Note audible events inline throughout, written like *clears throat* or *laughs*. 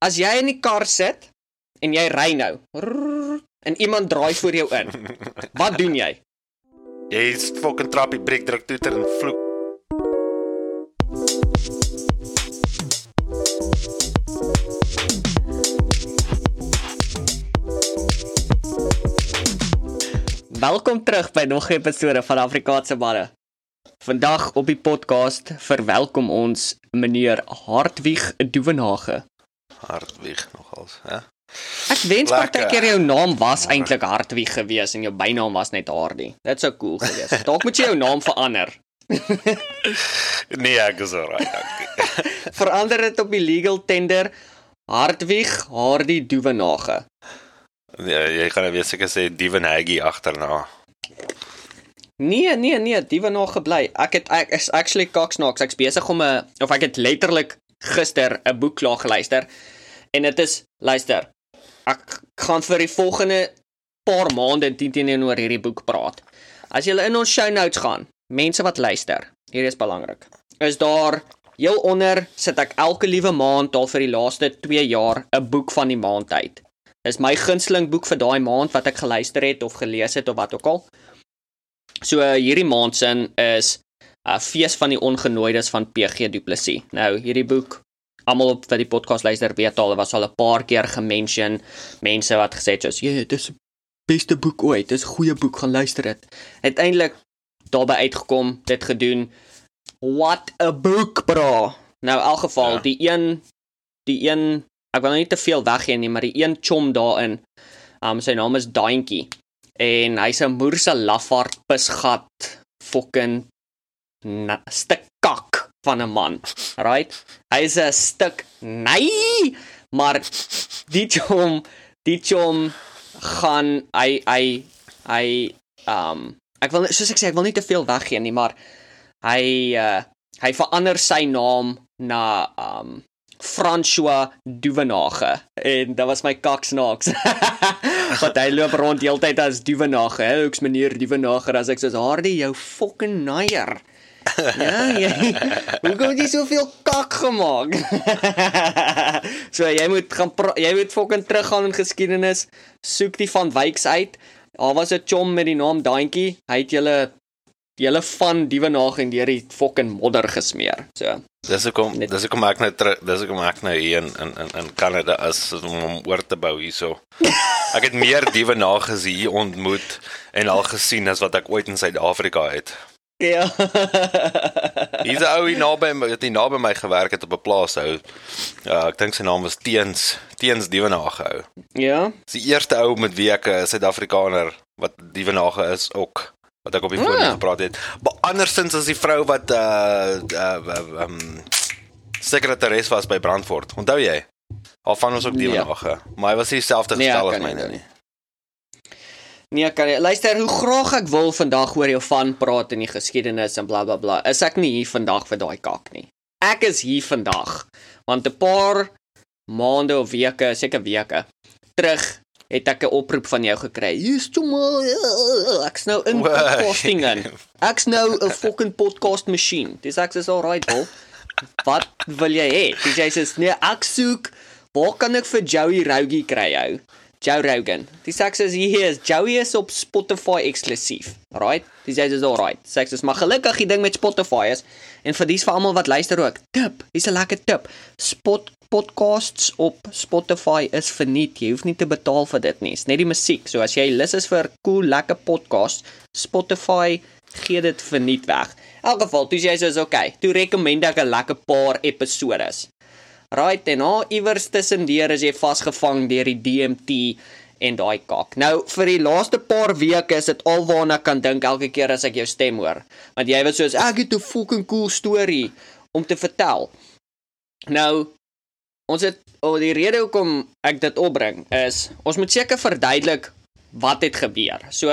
as jy in die kar sit en jy ry nou en iemand draai voor jou in. *laughs* Wat doen jy? Jy is fucking trappie breek druk toeter en vloek. Welkom terug by nog 'n episode van Afrikaanse manne. Vandag op die podcast verwelkom ons meneer Hartwig Duvenage. Hartwig nogals, hè? Ek wens partykeer jou naam was eintlik Hartwig gewees en jou bynaam was net Hardie. Dit sou cool gewees. *laughs* Dalk moet jy jou naam verander. *laughs* Nee, ek is alright, dankie. *laughs* Verander dit op die legal tender Hartwig Hardie Duvenage. Nee, jy gaan weer seker sê Haggy agterna. Nee, nee, nee, Duvenage gebly. Ek het ek is actually kaksnaaks. Ek's besig om 'n of ek het letterlik gister 'n boek klaar geluister en dit is luister. Ek gaan vir die volgende paar maande teen teenoor hierdie boek praat. As jy in ons show notes gaan, mense wat luister, hier is belangrik. Is daar heel onder sit ek elke liewe maand al vir die laaste 2 jaar 'n boek van die maand uit. Dis my gunsteling boek vir daai maand wat ek geluister het of gelees het of wat ook al. So hierdie maand se is uh, fees van die ongenooides van PG Du Plessis. Nou hierdie boek almal op wat die podcast luister weet al, was al 'n paar keer gemention mense wat gesê het soos, "Ja, dis die beste boek ooit. Dis 'n goeie boek, gaan luister dit." Uiteindelik daarby uitgekom, dit gedoen. What a book, bro. Nou in elk geval, Ja. die een die een ek wil nou nie te veel weggee nie, maar die een chom daarin, um sy naam is Daintjie en hy's 'n moerse lafaard pisgat fucking stuk kak van 'n man. Right? Hy's 'n stuk nee, maar die chom, die chom gaan hy hy hy um ek wil soos ek sê ek wil nie te veel weggee nie, maar hy uh hy verander sy naam na um François Duvenage en dit was my kaksnaaks. *laughs* Wat hy loop rond heeltyd as Duvenage. Ek's meneer Duvenage as ek sê Hardie jou fucking naier. Ja, jy. *laughs* Hoekom het jy soveel kak gemaak? *laughs* so jy moet gaan jy moet fucking teruggaan in geskiedenis, soek die van Wyks uit. Daar was 'n chom met die naam Daantjie. Hy het julle julle van Duvenage en deur die fucking modder gesmeer. So Dis hoekom dis hoekom ek nou dis hoekom ek nou hier in in in, in Kanada is om oor te bou hierso. *laughs* Ek het meer diewe nagesien hier ontmoet en al gesien as wat ek ooit in Suid-Afrika het. Ja. *laughs* Hier's 'n ou hier naby my, wat hier naby my gewerk het op 'n plaas hou. Ja, ek dink sy naam was Teens, Teens Dievenage ou. ja. Dis die eerste ou met wie ek 'n Suid-Afrikaner wat Dievenage is ook wat ek op die foon Ah. gepraat het. Maar andersins as die vrou wat uh uh um sekretaris was by Brandfort. Onthou jy? Al van ons ook Dievenage. Maar hy was dieselfde Nee, gestel ek as myne nie. Nee, kan jy luister hoe graag ek wil vandag oor jou van praat in die geskiedenis en blablabla. Bla, bla, is ek nie hier vandag vir daai kak nie. Ek is hier vandag want 'n paar maande of weke, seker weke terug het ek 'n oproep van jou gekry. Jy's toe maar ek's nou in podcasting in. Ek's nou 'n *laughs* fucking podcast masjien. Dis ek sê alright, bro. Wat wil jy hê? Dis jy sê nee, ek soek waar kan ek vir Joey Rogie kry jou? Joe Rogan. Die seks is hier is Joey is op Spotify eksklusief. Right? Dis jy is alright. Seks is maar gelukkig die ding met Spotify is en vir dis vir almal wat luister ook. Tip, dis 'n lekker tip. Spot podcasts op Spotify is verniet. Jy hoef nie te betaal vir dit nie. Dis net die musiek. So as jy lus is vir cool lekker podcast, Spotify gee dit verniet weg. In elk geval, toe jy sê is okay. Toe rekomend ek 'n lekker paar episodes. Right en nou iewers tussendeur is jy vasgevang deur die DMT en daai kak. Nou vir die laaste paar weke is dit alwaarna kan dink elke keer as ek jou stem hoor. Want jy was soos ek het 'n fucking cool storie om te vertel. Nou ons het oh, die rede hoekom ek dit opbring is ons moet seker verduidelik wat het gebeur. So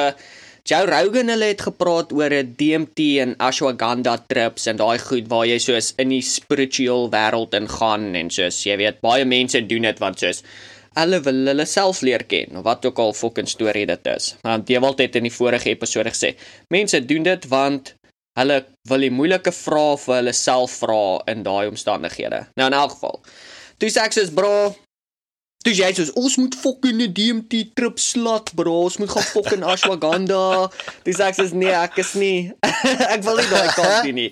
Joe Rogan hulle het gepraat oor 'n DMT en ashwagandha trips en daai goed waar jy soos in die spiritual wêreld ingaan en soos jy weet baie mense doen dit want soos hulle wil hulle self leer ken of wat ook al fucking storie dit is. Want Dewald het in die vorige episode gesê, mense doen dit want hulle wil die moeilike vrae vir hulle self vra in daai omstandighede. Nou in elk geval. Toe sê ek soos bro, Toe jy sê ons moet fucking 'n DMT trip slat, bro. Ons moet gaan fucking ashwagandha. *laughs* Dis ek sê nee, ek is nie. *laughs* ek wil nie daai kant doen nie.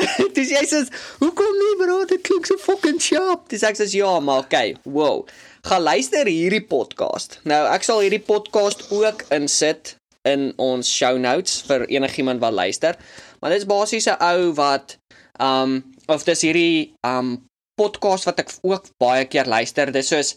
*laughs* Dis jy sê, "Hoekom nie, bro? Dit klink so fucking sharp." Dis ek sê, "Ja, maar okay. Wow. Gaan luister hierdie podcast. Nou, ek sal hierdie podcast ook insit in ons show notes vir enigiemand wat luister. Maar dit is basies 'n ou wat um of dis hierdie um podcast wat ek ook baie keer luister. Dis soos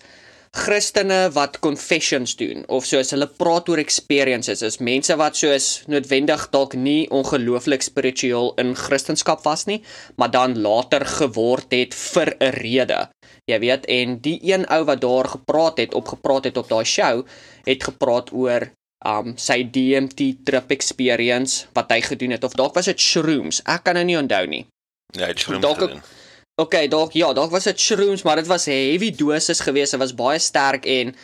Christene wat confessions doen of soos hulle praat oor experiences. Is mense wat soos noodwendig dalk nie ongelooflik spiritueel in Christendom was nie, maar dan later geword het vir 'n rede. Jy weet, en die een ou wat daar gepraat het, op gepraat het op daai show, het gepraat oor um sy DMT trip experience wat hy gedoen het of dalk was dit shrooms. Ek kan nou nie onthou nie. Ja, skrym Dalk. Okay, dalk ja, dalk was dit shrooms, maar dit was heavy doses geweest. Dit was baie sterk en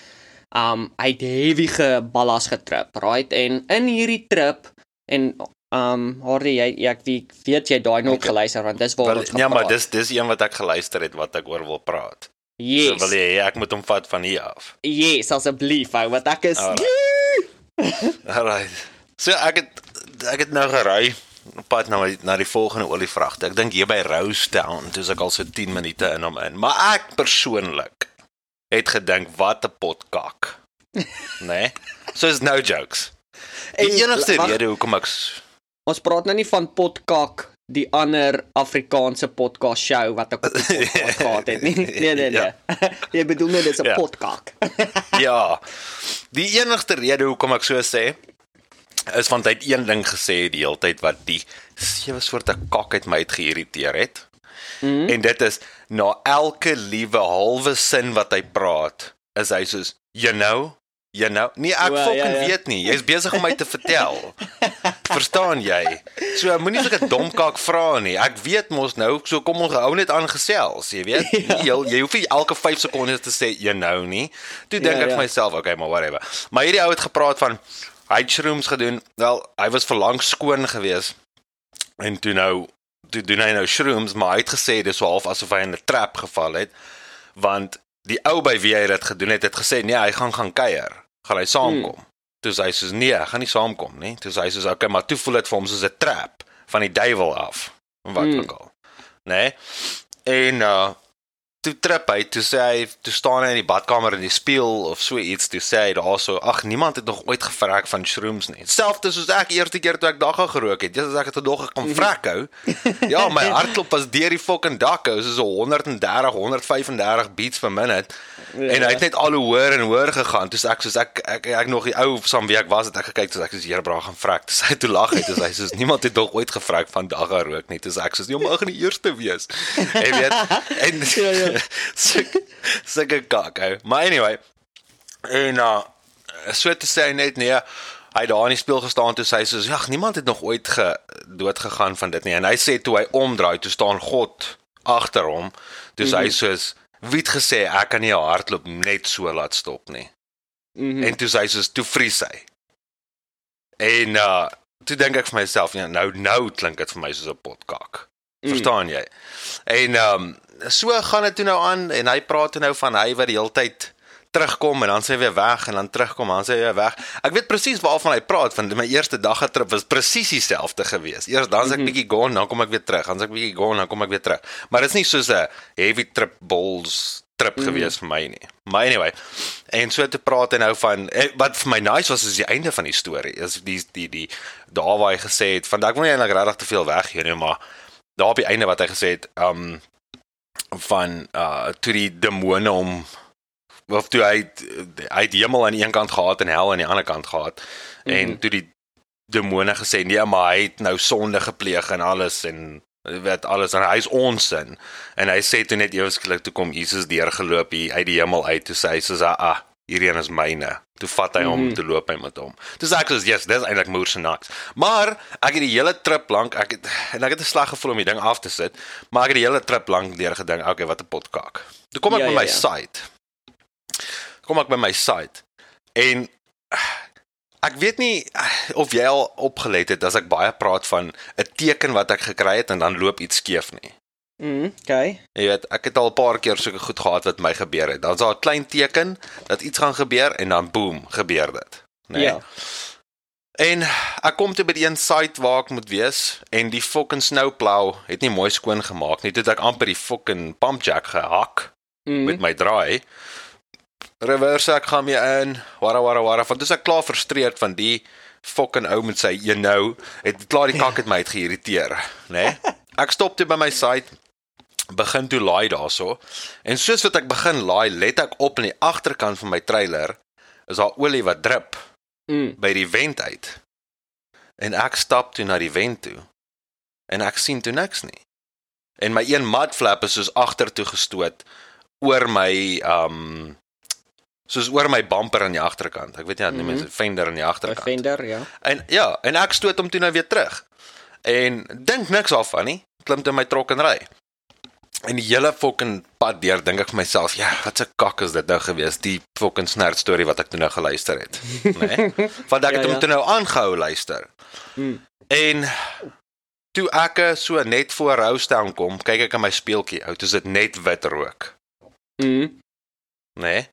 um hy het heavy geballas getrip, right? En in hierdie trip en um Hardy, jy ek wie- weet jy daai nog geluister want dis waar ons ja, maar gepraat. dis dis een wat ek geluister het wat ek oor wil praat. yes. So wil jy ek moet hom vat van hier af. Yes, asseblief, wat ek is. Alright. *laughs* Alright. So ek het ek het nou gery pad na na die volgende olievragte. Ek dink hier by Rosetown, dis ek al so 10 minute in hom in. Maar ek persoonlik het gedink wat 'n potkak. Nee. So is no jokes. Die En, enigste rede hoekom ek Ons praat nou nie van potkak die ander Afrikaanse podcast show wat ek op die *laughs* podcast gehad het nie. *laughs* Nee nee nee. *laughs* Jy bedoel net dis 'n Ja. potkak. ja. Die enigste rede hoekom ek so sê is want hy het een ding gesê die hele tyd wat die sewe soorte kak uit my uit geïrriteer het. Mm. En dit is na elke liewe halwe sin wat hy praat, is hy soos you know, you know. Nee, ek O, ja, fucking ja. weet nie. Jy's besig om my te vertel. *laughs* Verstaan jy? So moenie sulke dom kak vra nie. Ek weet mos nou, so kom ons hou net aan gesels, jy weet. *laughs* Ja. Jy jy hoef nie elke 5 sekondes te sê you know nie. Toe dink Ja, ek ja. vir myself, okay, maar whatever. Maar hierdie ou het gepraat van hy het shrooms gedoen. Wel, hy was verlang skoon geweest. En toe nou toe doen hy nou shrooms, maar hy het gesê dis half asof hy in 'n trap geval het want die ou by wie hy dit gedoen het, het gesê nee, hy gaan gaan kuier. Gaan hy saamkom. Hmm. Toe sê hy soos nee, hy gaan nie saamkom nie. Toe sê hy soos okay, maar toe voel dit vir hom soos 'n trap van die duiwel af. Wat Hmm. ook al. Né? Nee? En uh toe trip hy, toe sê hy, toe staan hy in die badkamer in die spieël of so iets, toe sê hy daarso, ag niemand het nog ooit gevrak van shrooms nie. Selfs soos ek eerste keer toe ek dagga gerook het, dis as ek het nog gekom *laughs* vrek hou. Ja, my hartklop was deur die fucking dak, hou, soos 130, 135 beats per minute. Ja. En hy het net al hoe hoër en hoër gegaan. Toe sê ek soos ek ek ek, ek nog die ou saam wie ek was het ek gekyk toe ek soos Here bra gaan vrek. Toe sê hy toe lag hy toe sê hy soos niemand het nog ooit gevrek van dagga rook nie. Toe sê ek soos jy mag nie die eerste wees. *laughs* Jy weet. En Ja, ja. Sulke kak ou. Maar anyway, en uh so te sê net nee, hy daar in die speel gestaan toe sê hy soos ja, niemand het nog ooit ge dood gegaan van dit nie. En hy sê toe hy omdraai, toe staan God agter hom. Toe sê hy soos wie het gesê ek kan nie 'n hartklop net so laat stop nie. Mhm. En toe sê hy soos toe vries hy. En uh toe dink ek vir myself, ja, nou nou klink dit vir my soos 'n potkak. Verstaan jy? En ehm um, so gaan dit toe nou aan en hy praat toe nou van hy wat die hele tyd terugkom en dan sê hy weer weg en dan terugkom en dan sê hy weer weg. Ek weet presies waarvan hy praat want my eerste dag trip was presies dieselfde gewees. Eers dan as ek bietjie gone, dan kom ek weer terug. Dan as ek bietjie gone, dan kom ek weer terug. Maar dit is nie soos 'n heavy trip balls trip mm. gewees vir my nie. Maar anyway, en so te praat en nou van eh, wat vir my nice was is die einde van die storie. Is die die die daar waar hy gesê het van ek wil nie eintlik regtig te veel weggee nie, maar daar op die einde wat hy gesê het, um van uh toe die demone om of toe hy hy het hemel aan die een kant gehad en hel aan die ander kant gehad. Mm -hmm. En toe die demone gesê nee, maar hy het nou sonde gepleeg en alles en wat alles en hy's onsin. En hy sê toe net ewesklik toe kom Jesus deurgeloop hier uit die hemel uit toe sê hy soos ah hierdie een is myne. Toe vat hy hom, mm -hmm. toe loop hy met hom. Toe sê ek soos yes, dis eintlik moer se nice. Maar ek het die hele trip lank ek het en ek het 'n slag gevoel om die ding af te sit, maar ek het die hele trip lank deur gedink, okay, wat 'n potkak. Toe kom ek Ja, by ja, my ja. site. Kom ek by my site en ek weet nie of jy al opgelet het as ek baie praat van 'n teken wat ek gekry het en dan loop iets skeef nie. Mm, okay. Jy weet, ek het al 'n paar keer sulke goed gehad wat my gebeur het. Dan's daar 'n klein teken dat iets gaan gebeur en dan boem, gebeur dit. Nee? Ja. En ek kom toe by die een site waar ek moet wees en die fucking snowplow het nie mooi skoon gemaak nie. Toe het ek amper die fucking pump jack gehak Mm. met my draai. Reverse ek gaan mee in. Wara wara wara. Want dis ek klaar frustreerd van die fucking ou met sy you know, het klaar die kak het my het geïrriteer, né? Nee? *laughs* Ek stop toe by my site begin toe laai daarso. En soos wat ek begin laai, let ek op aan die agterkant van my trailer is daar olie wat drup Mm. by die vent uit. En ek stap toe na die vent toe. En ek sien toe niks nie. En my een mud flap is soos agtertoe gestoot oor my um soos oor my bumper aan die agterkant. Ek weet nie wat mm Mhm. -hmm. mense fender aan die agterkant. Defender, ja. En ja, en ek stoot hom toe nou weer terug. En dink niks af van nie. Klim in my trok en ry. En die hele fucking pad deur dink ek vir myself, ja, wat 'n kak is dit nou gewees, die fucking snert storie wat ek toe nou geluister het, *laughs* né? Nee? Want ek Ja, het hom ja. toe nou aangehou luister. Mm. En toe ek so net voor Rowstown kom, kyk ek aan my speeltjie, ou, dis dit net wit rook, Mm. né? Nee?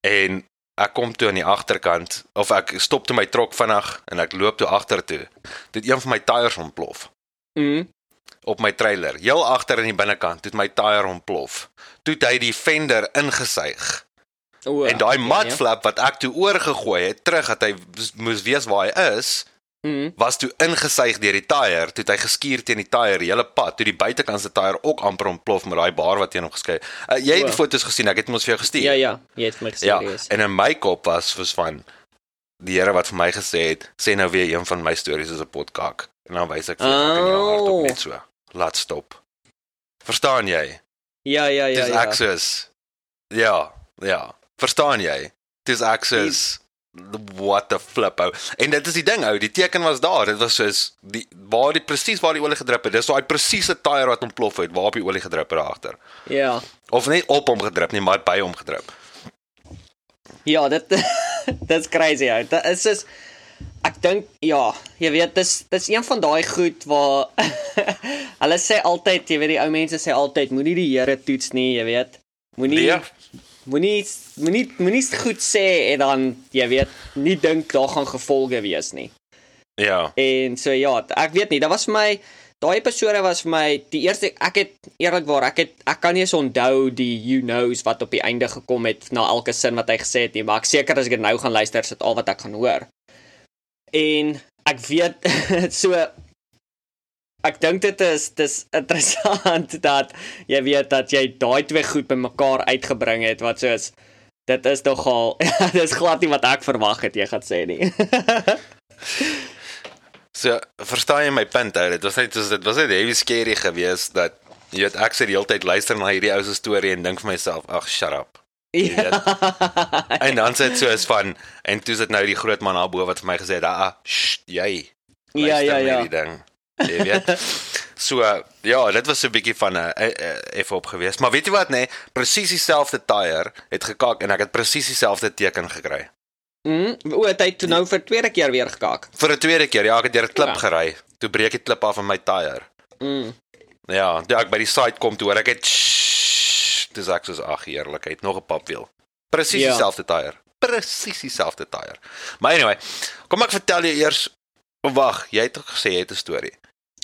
En ek kom toe aan die agterkant of ek stop toe my trok vinnig en ek loop toe agtertoe. Dit een van my tyres ontplof Mm. Op my trailer. Heel agter in die binnekant het my tyre ontplof. Toe het hy die fender ingesuig. O. En daai ja, mud ja. flap wat ek toe oorgegooi het, terug dat hy moes- weet waar hy is, Mm. was toe ingesuig deur die tyre, toe het hy geskuur teen die tyre hele pad, toe die buitekant se tyre ook amper ontplof met daai baar wat teen hom geskei. Uh, jy het O. die foto's gesien, ek het mos vir jou gestuur. Ja, ja, jy het my gesê. Ja, yes. en in my kop was was van die Here wat vir my gesê het, sê nou weer een van my stories is 'n potkak. En dan wys ek vir jou in jou hart op Oh. net so. Laat stop. Verstaan jy? Ja, ja, ja, Dis ja. access. Ja, ja. Verstaan jy? Dis access. What the flip ou. En dit is die ding ou, die teken was daar. Dit was soos die waar die presies waar die olie gedrup het. Dis daai presiese tyre wat ontplof het waar op die olie gedrup het agter. Ja. Of nie op hom gedrup nie, maar by hom gedrup. Ja, dit *laughs* *laughs* dit's crazy ou. Dit is is ek dink ja, jy weet dis dis een van daai goed waar *laughs* hulle sê altyd, jy weet die ou mense sê altyd moenie die Here toets nie, jy weet. Moenie Nee. moenie moenie moenie goed sê en dan jy weet nie dink daar gaan gevolge wees nie. Ja. En so ja, ek weet nie, dit was vir my daai episode was vir my die eerste ek het eerlikwaar ek het ek kan nie eens onthou die you knows wat op die einde gekom het na elke sin wat hy gesê het nie, maar ek seker as ek dit nou gaan luister, is dit al wat ek gaan hoor. En ek weet *laughs* so ek dink dit is dis interessant *laughs* dat jy weet dat jy daai twee goed bymekaar uitgebring het wat soos dit is nogal *laughs* dis glad nie wat ek verwag het jy gaan sê nie. So, verstaan jy my punt ou? Dit was net soos dit was net heavy scary geweest dat jy weet ek sê die hele tyd luister na hierdie ou se storie en dink vir myself, ag shut up. Ja. En dan sê dit so is van en toe sit nou die groot man daarbo wat vir my gesê het, "Ah, sst, jy." Ja, ja, na ja. hierdie ding. Jy weet. *laughs* So ja, dit was so 'n bietjie van 'n effe op gewees. Maar weet jy wat nê? Nee, presies dieselfde tyre het gekak en ek het presies dieselfde teken gekry. Mm, o, het hy toe nou vir tweede keer weer gekak. Vir 'n tweede keer, ja, ek het deur 'n klip Ja. gery. Toe breek die klip af van my tyre. Mm. Ja, toe ek by die site kom toe hoor ek het dis ek soos ag heerlikheid, nog 'n papwiel. Presies Ja. dieselfde tyre. Presies dieselfde tyre. Maar anyway, kom ek vertel jou eers wag, jy het gesê jy het 'n storie.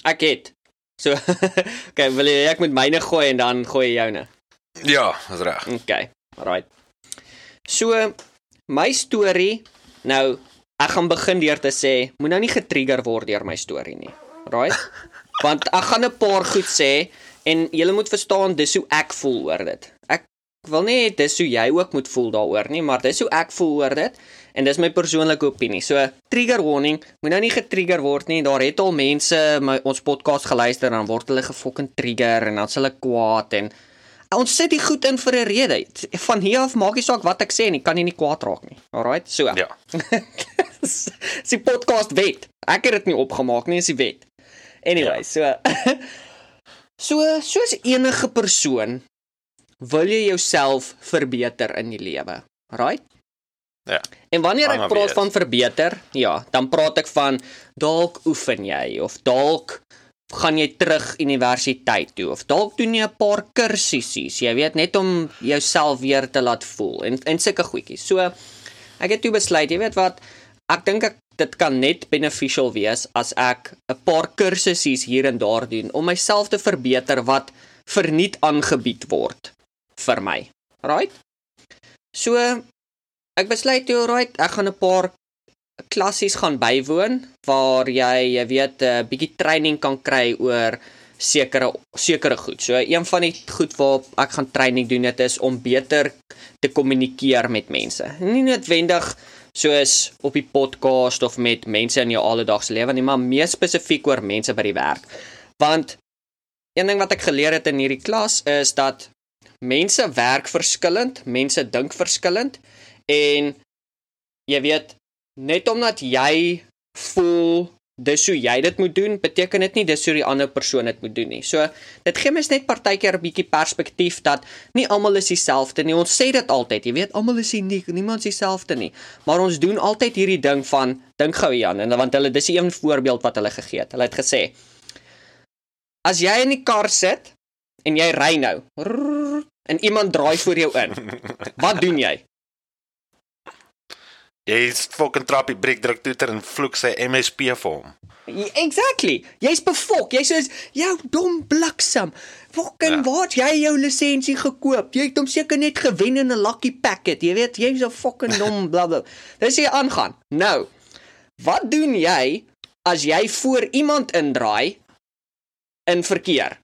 Ek het. So, *laughs* okay, wil jy ek moet myne gooi en dan gooi jy joune. Ja, dis reg. Okay. Alright. So, my storie, nou ek gaan begin deur te sê, moet nou nie getrigger word deur my storie nie. Right? *laughs* Want ek gaan 'n paar goed sê en jy moet verstaan dis hoe ek voel oor dit. Ek wil nie dis hoe jy ook moet voel daaroor nie, maar dis hoe ek voel oor dit en dis my persoonlike opinie. So trigger warning, moet nou nie getrigger word nie. Daar het al mense my ons podcast geluister en dan word hulle gefokken trigger en dan's hulle kwaad en ons sit die goed in vir 'n rede. Van hier af maak nie saak wat ek sê nie, kan jy nie kwaad raak nie. Alraight? So. Ja. *laughs* Dis die podcast wet. Ek het dit nie opgemaak nie, is die wet. Anyway, so *laughs* so soos enige persoon wil jy jouself verbeter in die lewe. Right? Ja. En wanneer ek praat van verbeter, ja, dan praat ek van dalk oefen jy of dalk gaan jy terug universiteit toe of dalk doen jy 'n paar kursusse, jy weet net om jouself weer te laat voel en en sulke goedjies. So ek het toe besluit, jy weet wat, ek dink ek dit kan net beneficial wees as ek 'n paar kursusse hier en daar doen om myself te verbeter wat verniet aangebied word vir my. Right? So ek besluit toe, right, ek gaan 'n paar klassies gaan bywoon waar jy jy weet 'n uh, bietjie training kan kry oor sekere sekere goed. So een van die goed waar ek gaan training doen dit is om beter te kommunikeer met mense. Nie noodwendig soos op die podcast of met mense in jou alledaagse lewe nie, maar meer spesifiek oor mense by die werk. Want een ding wat ek geleer het in hierdie klas is dat mense werk verskillend, mense dink verskillend en jy weet net omdat jy voel dis hoe jy dit moet doen, beteken dit nie dis hoe die ander persoon dit moet doen nie. So dit gee mens net partykeer 'n bietjie perspektief dat nie almal is dieselfde nie. Ons sê dit altyd, jy weet, almal is uniek, niemand is dieselfde nie. Maar ons doen altyd hierdie ding van dink gou Jan en want hulle dis 'n voorbeeld wat hulle gegee het. Hulle het gesê As jy in die kar sit en jy ry nou en iemand draai voor jou in. Wat doen jy? Jy's fucking trappie breek druk toeter en vloek sy MSP vir hom. Exactly. Jy's befok. Jy sê jou dom bliksem. Fucking ja. waar jy jou lisensie gekoop? Jy het hom seker net gewen in 'n lucky packet. Jy weet, jy's 'n fucking *laughs* dom blablabla. Dis jy aangaan. Nou. Wat doen jy as jy voor iemand indraai in verkeer?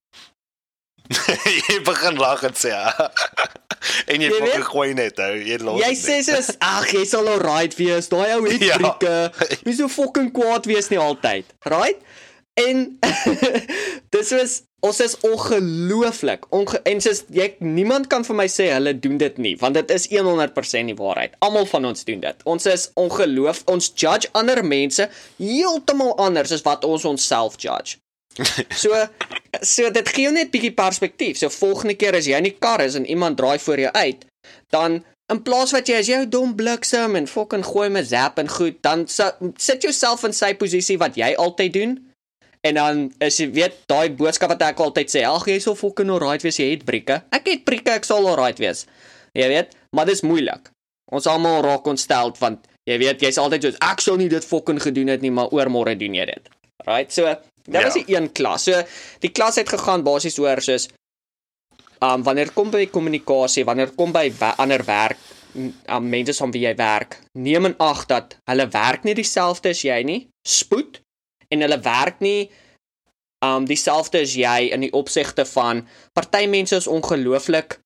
*laughs* jy begin lag en sê ja. En jy moet gegooi net hou. Jy los. Jy sê soos ag, jy sal al right wees. Daai ou het *laughs* ja. trieke. Nie so fucking kwaad wees nie altyd. Right? En *laughs* dis is ons is ongelooflik. Onge en sies jy niemand kan vir my sê hulle doen dit nie, want dit is 100% die waarheid. Almal van ons doen dit. Ons is ongeloof. Ons judge ander mense heeltemal anders as wat ons onsself judge. So so dit gee jou net bietjie perspektief. So volgende keer as jy in die kar is en iemand draai voor jou uit, dan in plaas wat jy as jou dom bliksem en fucking gooi met zap en goed, dan sit jouself in sy posisie wat jy altyd doen. En dan is jy weet daai boodskap wat ek altyd sê, ag jy sal fucking alright wees, jy het brieke. Ek het brieke, ek sal alright wees. Jy weet, maar dis moeilik. Ons almal raak ontstel want jy weet jy's altyd so ek sou nie dit fucking gedoen het nie, maar oormôre doen jy dit. Right? So Dit ja. was die een klas. So die klas het gegaan basies oor soos um wanneer kom by kommunikasie, wanneer kom by ander werk, um mense saam wie jy werk, neem in ag dat hulle werk nie dieselfde as jy nie, spoed en hulle werk nie um dieselfde as jy in die opsigte van party mense is ongelooflik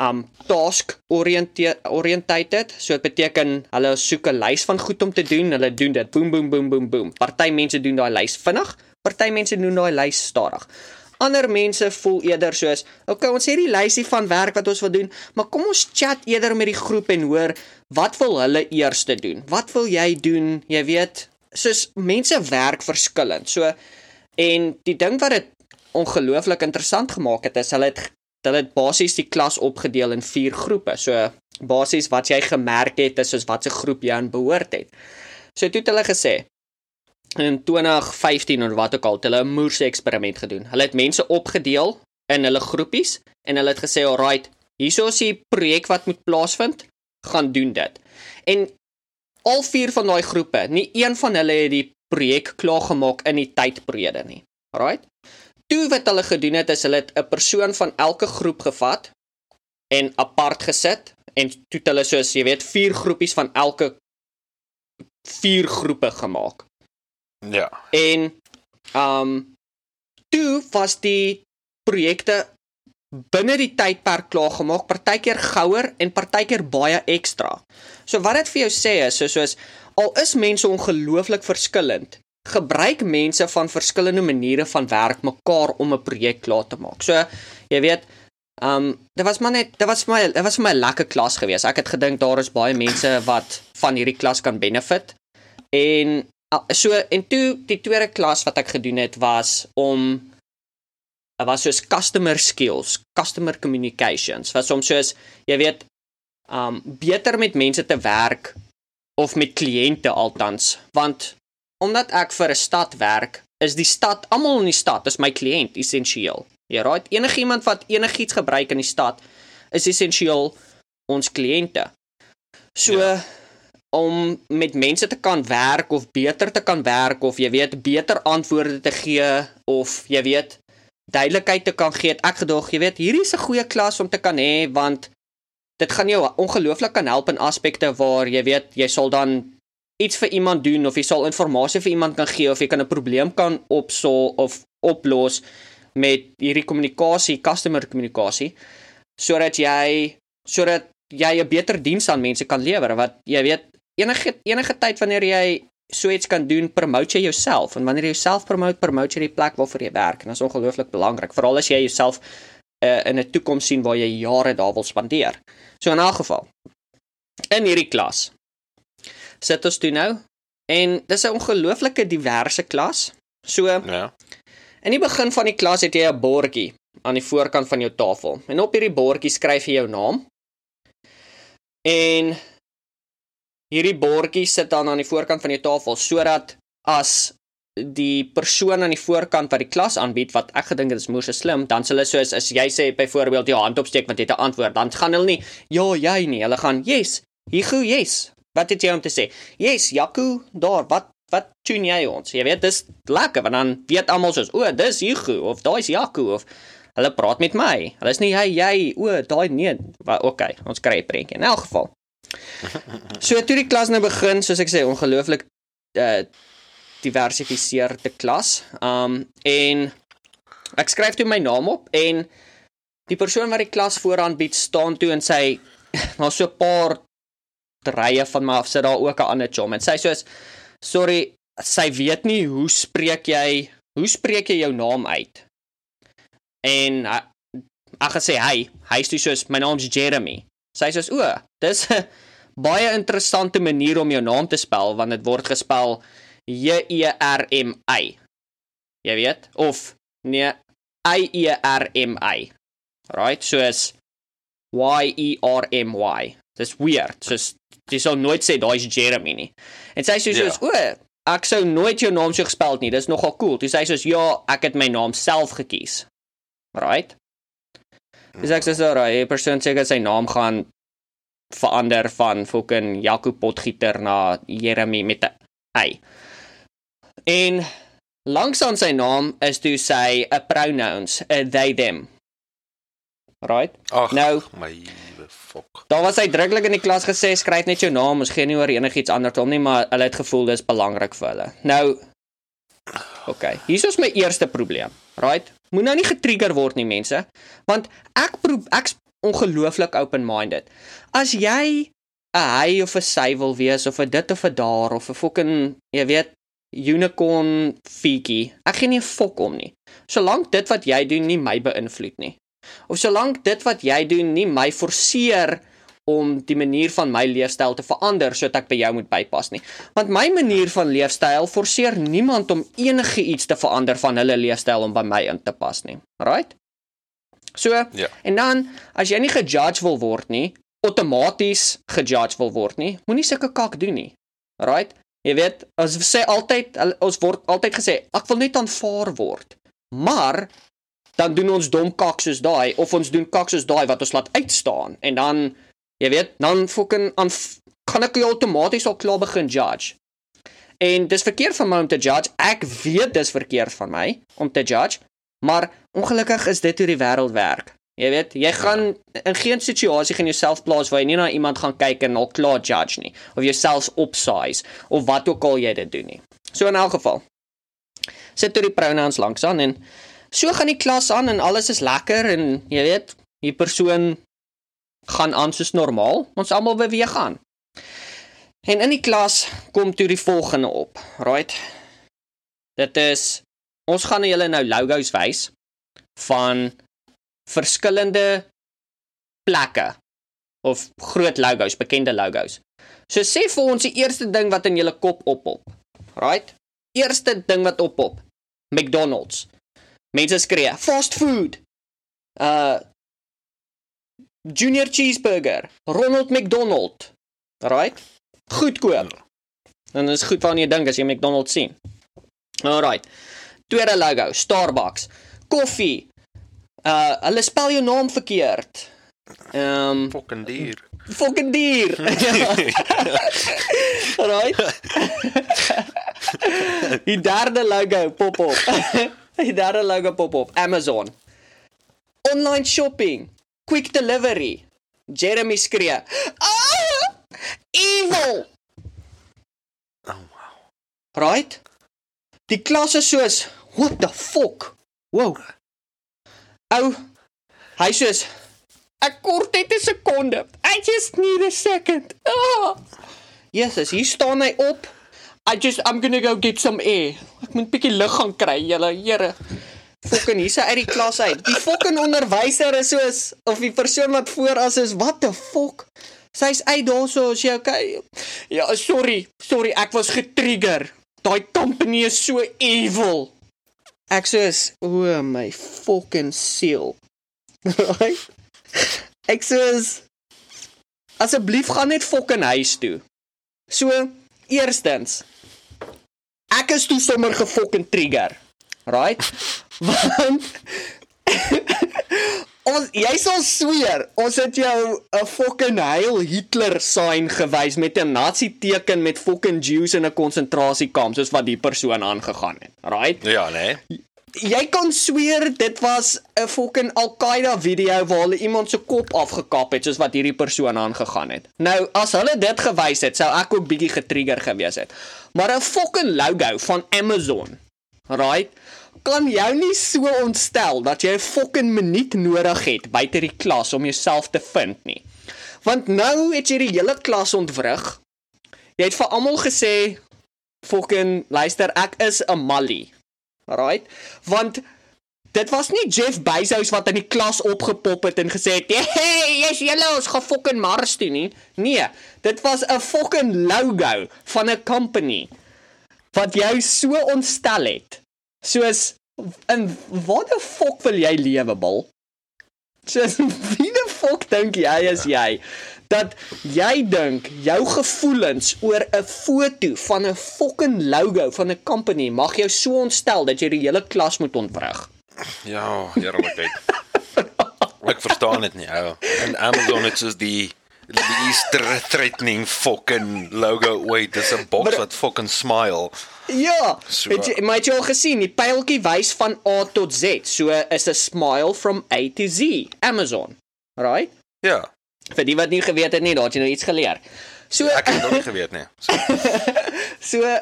um task oriented so dit beteken hulle soek 'n lys van goed om te doen hulle doen dit boem boem boem boem boem party mense doen daai lys vinnig Party mense doen daai lys stadig. Ander mense voel eerder soos, okay, ons het hierdie lysie van werk wat ons wil doen, maar kom ons chat eerder met die groep en hoor wat wil hulle eers doen? Wat wil jy doen? Jy weet, soos mense werk verskillend. So en die ding wat dit ongelooflik interessant gemaak het is hulle het hulle het basies die klas opgedeel in 4 groepe. So basies wat jy gemerk het is soos watse groep jy aan behoort het. So toe het hulle gesê, in 2015 of wat ook al, hulle 'n moerse eksperiment gedoen. Hulle het mense opgedeel in hulle groepies en hulle het gesê, "Alright, hierso is die projek wat moet plaasvind, gaan doen dit." En al vier van daai groepe, nie een van hulle het die projek klaar gemaak in die tydperiode nie. Alright? Toe wat hulle gedoen het, is hulle het 'n persoon van elke groep gevat en apart gesit en toe het hulle soos jy weet, vier groepies van elke vier groepe gemaak. Ja. En um toe was die projekte binne die tydperk klaar gemaak, partykeer gouer en partykeer baie ekstra. So wat dit vir jou sê is, so soos al is mense ongelooflik verskillend, gebruik mense van verskillende maniere van werk mekaar om 'n projek klaar te maak. So jy weet, um dit was maar net dit was vir my dit was vir my 'n lekker klas gewees. Ek het gedink daar is baie mense wat van hierdie klas kan benefit. En so en toe die tweede klas wat ek gedoen het was om was soos customer skills, customer communications. Was om soos jy weet um beter met mense te werk of met kliënte altans, want omdat ek vir 'n stad werk, is die stad, almal in die stad is my kliënt essensieel. Jy raai, enigiemand wat enigiets gebruik in die stad is essensieel ons kliënte. So ja. Om met mense te kan werk of beter te kan werk of jy weet beter antwoorde te gee of jy weet duidelikheid te kan gee. Ek gedog, jy weet, hierdie is 'n goeie klas om te kan hê want dit gaan jou ongelooflik kan help in aspekte waar jy weet jy sal dan iets vir iemand doen of jy sal inligting vir iemand kan gee of jy kan 'n probleem kan opsol of oplos met hierdie kommunikasie, customer kommunikasie sodat jy sodat jy 'n beter diens aan mense kan lewer wat jy weet enige enige tyd wanneer jy so iets kan doen, promote jy jouself en wanneer jy jouself promote, promote jy die plek waarvoor jy werk en dit is ongelooflik belangrik veral as jy jouself uh, in 'n toekoms sien waar jy jare daar wil spandeer. So in elk geval in hierdie klas sit ons toe nou en dis 'n ongelooflike diverse klas. So ja. In die begin van die klas het jy 'n bordjie aan die voorkant van jou tafel. En op hierdie bordjie skryf jy jou naam. En hierdie bordjie sit dan aan die voorkant van jou tafel sodat as die persoon aan die voorkant wat die klas aanbied wat ek gedink dit is moeë slim dan sê hulle soos as jy sê byvoorbeeld jou hand opsteek want jy het 'n antwoord dan gaan hulle nie ja jy nie. Hulle gaan yes Higu yes. Wat het jy om te sê? Yes Jaco daar wat wat tune jy ons? Jy weet dis lekker want dan weet almal soos o dis Higu of daai's Jaco of hulle praat met my. Hulle is nie hy jy o daai nee. Okay ons kry 'n prentjie. In elk geval so toe die klas nou begin soos ek sê ongelooflik uh diversifiseerde klas. Um en ek skryf toe my naam op en die persoon wat die klas vooraan bied staan toe en sy *laughs* maar so 'n paar rye van my af sit daar ook 'n ander chom en sy soos sorry, sy weet nie hoe spreek jy hoe spreek jy jou naam uit? En ek gesê hy, hy sê soos my naam's Jeremy. Sy sê soos o, dis *laughs* 'n baie interessante manier om jou naam te spel want dit word gespel J E R M I. Jy weet of nee I E R M I. Right? So is Y E R M Y. Dis weird. So jy sou nooit sê daai's Jeremy nie. En sy sê soos yeah. Ja. o, ek sou nooit jou naam so gespel het nie. Dis nogal cool. Dis sy sê soos ja, ek het my naam self gekies. Right? Dis ek sê so raai, 'n persoon dat sy naam gaan verander van fucking Jaco Potgieter na Jeremy met 'n hy. En langs aan sy naam is toe sy 'n pronouns, 'n they them. Right? Ach, nou, my fok. Daar was hy druklik in die klas gesê skryf net jou naam, ons gee nie oor enigiets anders om nie, maar hulle het gevoel dis belangrik vir hulle. Nou OK, hier is my eerste probleem. Right? Moet nou nie getrigger word nie mense, want ek proef ek's ongelooflik open-minded. As jy 'n hy of 'n sy wil wees of 'n dit of 'n daar of 'n fucking jy weet unicorn fiki. Ek gee nie 'n fok om nie. Solank dit wat jy doen nie my beïnvloed nie. Of solank dit wat jy doen nie my forceer om die manier van my leefstyl te verander sodat ek by jou moet bypas nie. Want my manier van leefstyl forceer niemand om enige iets te verander van hulle leefstyl om by my in te pas nie. Right? So, ja. en dan as jy nie gejudge wil word nie, outomaties gejudge wil word nie, moenie sulke kak doen nie. Right? Jy weet, ons sê altyd ons word altyd gesê ek wil net aanvaar word. Maar dan doen ons dom kak soos daai of ons doen kak soos daai wat ons laat uitstaan en dan jy weet, dan fucking aan kan ek jou outomaties al klaar begin judge. En dis verkeerd van my om te judge. Ek weet dis verkeerd van my om te judge, maar ongelukkig is dit hoe die wêreld werk. Jy weet, jy gaan in geen situasie gaan jouself plaas waar jy nie na iemand gaan kyk en al klaar judge nie of jouself opsize of wat ook al jy dit doen nie. So in elk geval. Sit toe die pronouns langs aan en so gaan die klas aan en alles is lekker en jy weet, die persoon gaan aan soos normaal. Ons almal beweeg aan. En in die klas kom toe die volgende op, right? Dit is ons gaan julle nou logos wys van verskillende plekke of groot logos, bekende logos. So sê vir ons die eerste ding wat in julle kop oppop. Right? Eerste ding wat oppop. McDonald's. Mense skree, fast food. Uh Junior cheeseburger, Ronald McDonald. Right? Goedkoop. Dan is goed wanneer jy dink as jy McDonald's sien. Alright. Tweede logo, Starbucks. Koffie. Uh hulle spel jou naam verkeerd. Ehm um, Fucking dier. fucking dier. *laughs* right? Die derde logo pop op. *laughs* Die derde logo pop op. Amazon. Online shopping. Quick delivery. Jeremy skree. Ah! Evil. Oh wow. Right? Die klas is soos what the fuck? Wow. Ou hy soos ek kort net 'n sekonde. I just need a second. Ah. Jesus, hier staan hy op. I just I'm going to go get some air. Ek moet 'n bietjie lug gaan kry, julle Here. Fucking hier's hy uit die klas uit. Die fucking onderwyser is soos of die persoon wat voor as is, what the fuck? Sy's uit daarso, is jy okay? Ja, sorry. Sorry, ek was getrigger. Daai company is so evil. Ek soos, o oh my fucking siel. *laughs* Right? Ek soos asseblief gaan net fucking huis toe. So, eerstens ek is toe sommer gefucking trigger. Right? *laughs* Want *laughs* ons jy sal sweer, ons het jou 'n fucking Heil Hitler sign gewys met 'n Nazi teken met fucking Jews in 'n konsentrasiekamp soos wat die persoon aangegaan het. Right? Ja, nee. Jy kan sweer dit was 'n fucking Al-Qaeda video waar hulle iemand se kop afgekap het soos wat hierdie persoon aangegaan het. Nou, as hulle dit gewys het, sou ek ook bietjie getrigger gewees het. Maar 'n fucking logo van Amazon. Right? Kan jou nie so ontstel dat jy 'n fucking minuut nodig het buite die klas om jouself te vind nie. Want nou het jy die hele klas ontwrig. Jy het vir almal gesê fucking luister, ek is 'n mallie. Right? Want dit was nie Jeff Bezos wat in die klas opgepop het en gesê het, "Hey, jy's julle ons gaan fucking Mars toe nie." Nee, dit was 'n fucking logo van 'n company wat jou so ontstel het. Soos in wat die fuck wil jy lewe, bil? Soos *laughs* wie die fuck dink jy is jy? dat jy dink jou gevoelens oor 'n foto van 'n fucking logo van 'n company mag jou so ontstel dat jy die hele klas moet ontwrig. Ja, eerlikheid. *laughs* Ek verstaan dit nie, ou. En Amazon het soos die die Easter threatening fucking logo ooit, dis 'n boks wat fucking smile. Ja, So- het jy maar het jy al gesien, die pyltjie wys van A tot Z. So is 'n smile from A to Z. Amazon. Right? Ja. Vir die wat nie geweet het nie, daar het jy nou iets geleer. So Ek het nog nie geweet nie. So, *laughs* So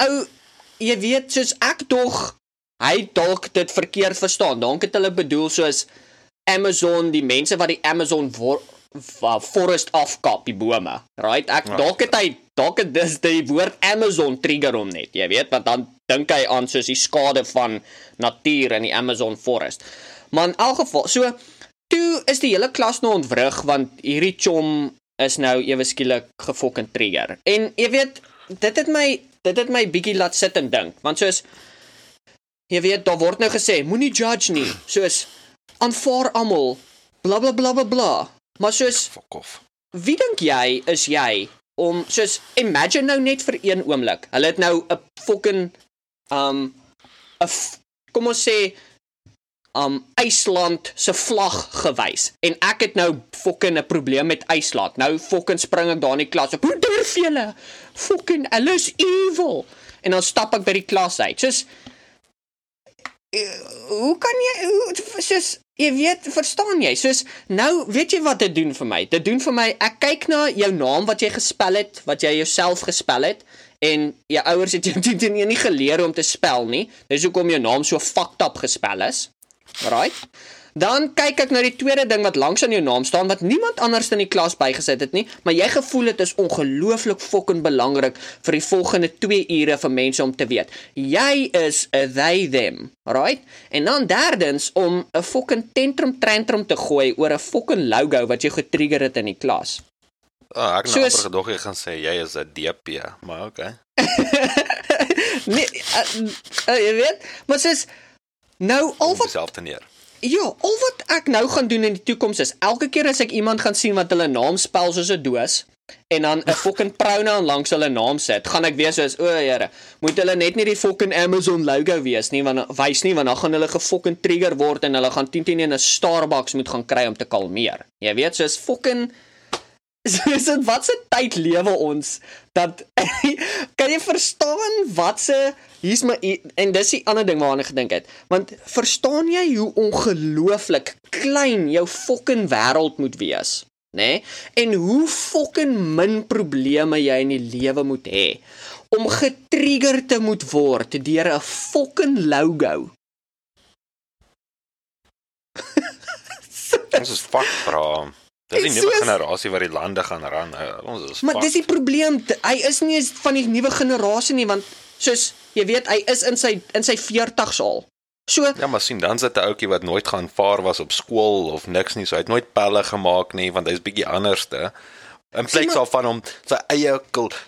ou jy weet soos ek tog hy dalk dit verkeerd verstaan. Dalk het hulle bedoel soos Amazon, die mense wat die Amazon forest afkap, die bome. Right? Ek Ja. dalk het hy dalk het dis die woord Amazon trigger hom net. Jy weet, want dan dink hy aan soos die skade van natuur in die Amazon forest. Maar in elk geval, so toe is die hele klas nou ontwrig want hierdie chom is nou ewe skielik gefokken trigger. En jy weet, dit het my dit het my bietjie laat sit en dink, want soos jy weet, daar word nou gesê, moenie judge nie, soos aanvaar almal, bla bla bla bla bla. Maar soos fuck off. wie dink jy is jy om soos imagine nou net vir een oomblik. Hulle het nou 'n fucking um 'n kom ons sê um IJsland se vlag gewys en ek het nou fucking 'n probleem met IJsland. Nou fucking spring ek daar in die klas op. Hoe durf julle? Fucking hulle is evil. En dan stap ek by die klas uit. Soos eh, hoe kan jy hoe soos jy weet, verstaan jy? Soos nou, weet jy wat dit doen vir my? Dit doen vir my ek kyk na jou naam wat jy gespel het, wat jy jouself gespel het en jou ouers het jou *laughs* toe nie, nie geleer om te spel nie. Dis hoekom jou naam so fucked up gespel is. Right? Dan kyk ek na die tweede ding wat langs aan jou naam staan wat niemand anders in die klas bygesit het nie, maar jy gevoel dit is ongelooflik fucking belangrik vir die volgende 2 ure vir mense om te weet. Jy is 'n they them, right? En dan derdens om 'n fucking tantrum tantrum te gooi oor 'n fucking logo wat jou getrigger het in die klas. Oh, ek het nou gedog jy gaan sê jy is 'n DP, maar okay. *laughs* Nee, uh, uh, jy weet, maar sies nou al wat Dieselfde neer. Ja, al wat ek nou gaan doen in die toekoms is elke keer as ek iemand gaan sien wat hulle naam spel soos 'n doos, en dan 'n *laughs* fucking pronoun langs hulle naam sit, gaan ek wees soos o, Here, moet hulle net nie die fucking Amazon logo wees nie, want wys nie want dan gaan hulle gefucking trigger word en hulle gaan 10 10 in 'n Starbucks moet gaan kry om te kalmeer. Jy weet, soos fucking *laughs* Soos in watse tyd lewe ons dat *laughs* kan jy verstaan watse hier's my en dis die ander ding waaraan ek gedink het want verstaan jy hoe ongelooflik klein jou fucking wêreld moet wees nê nee? en hoe fucking min probleme jy in die lewe moet hê om getrigger te moet word deur 'n fucking logo *laughs* Ons is fuck bra. Dis die nuwe generasie wat die lande gaan ran. Ons is Maar dis die probleem. Hy is nie eens van die nuwe generasie nie want soos jy weet hy is in sy in sy 40's al. So Ja, maar sien dan sit 'n ouetjie wat nooit gaan vaar was op skool of niks nie. So hy het nooit pelle gemaak nie want hy's bietjie anderste. In plaas daarvan om sy eie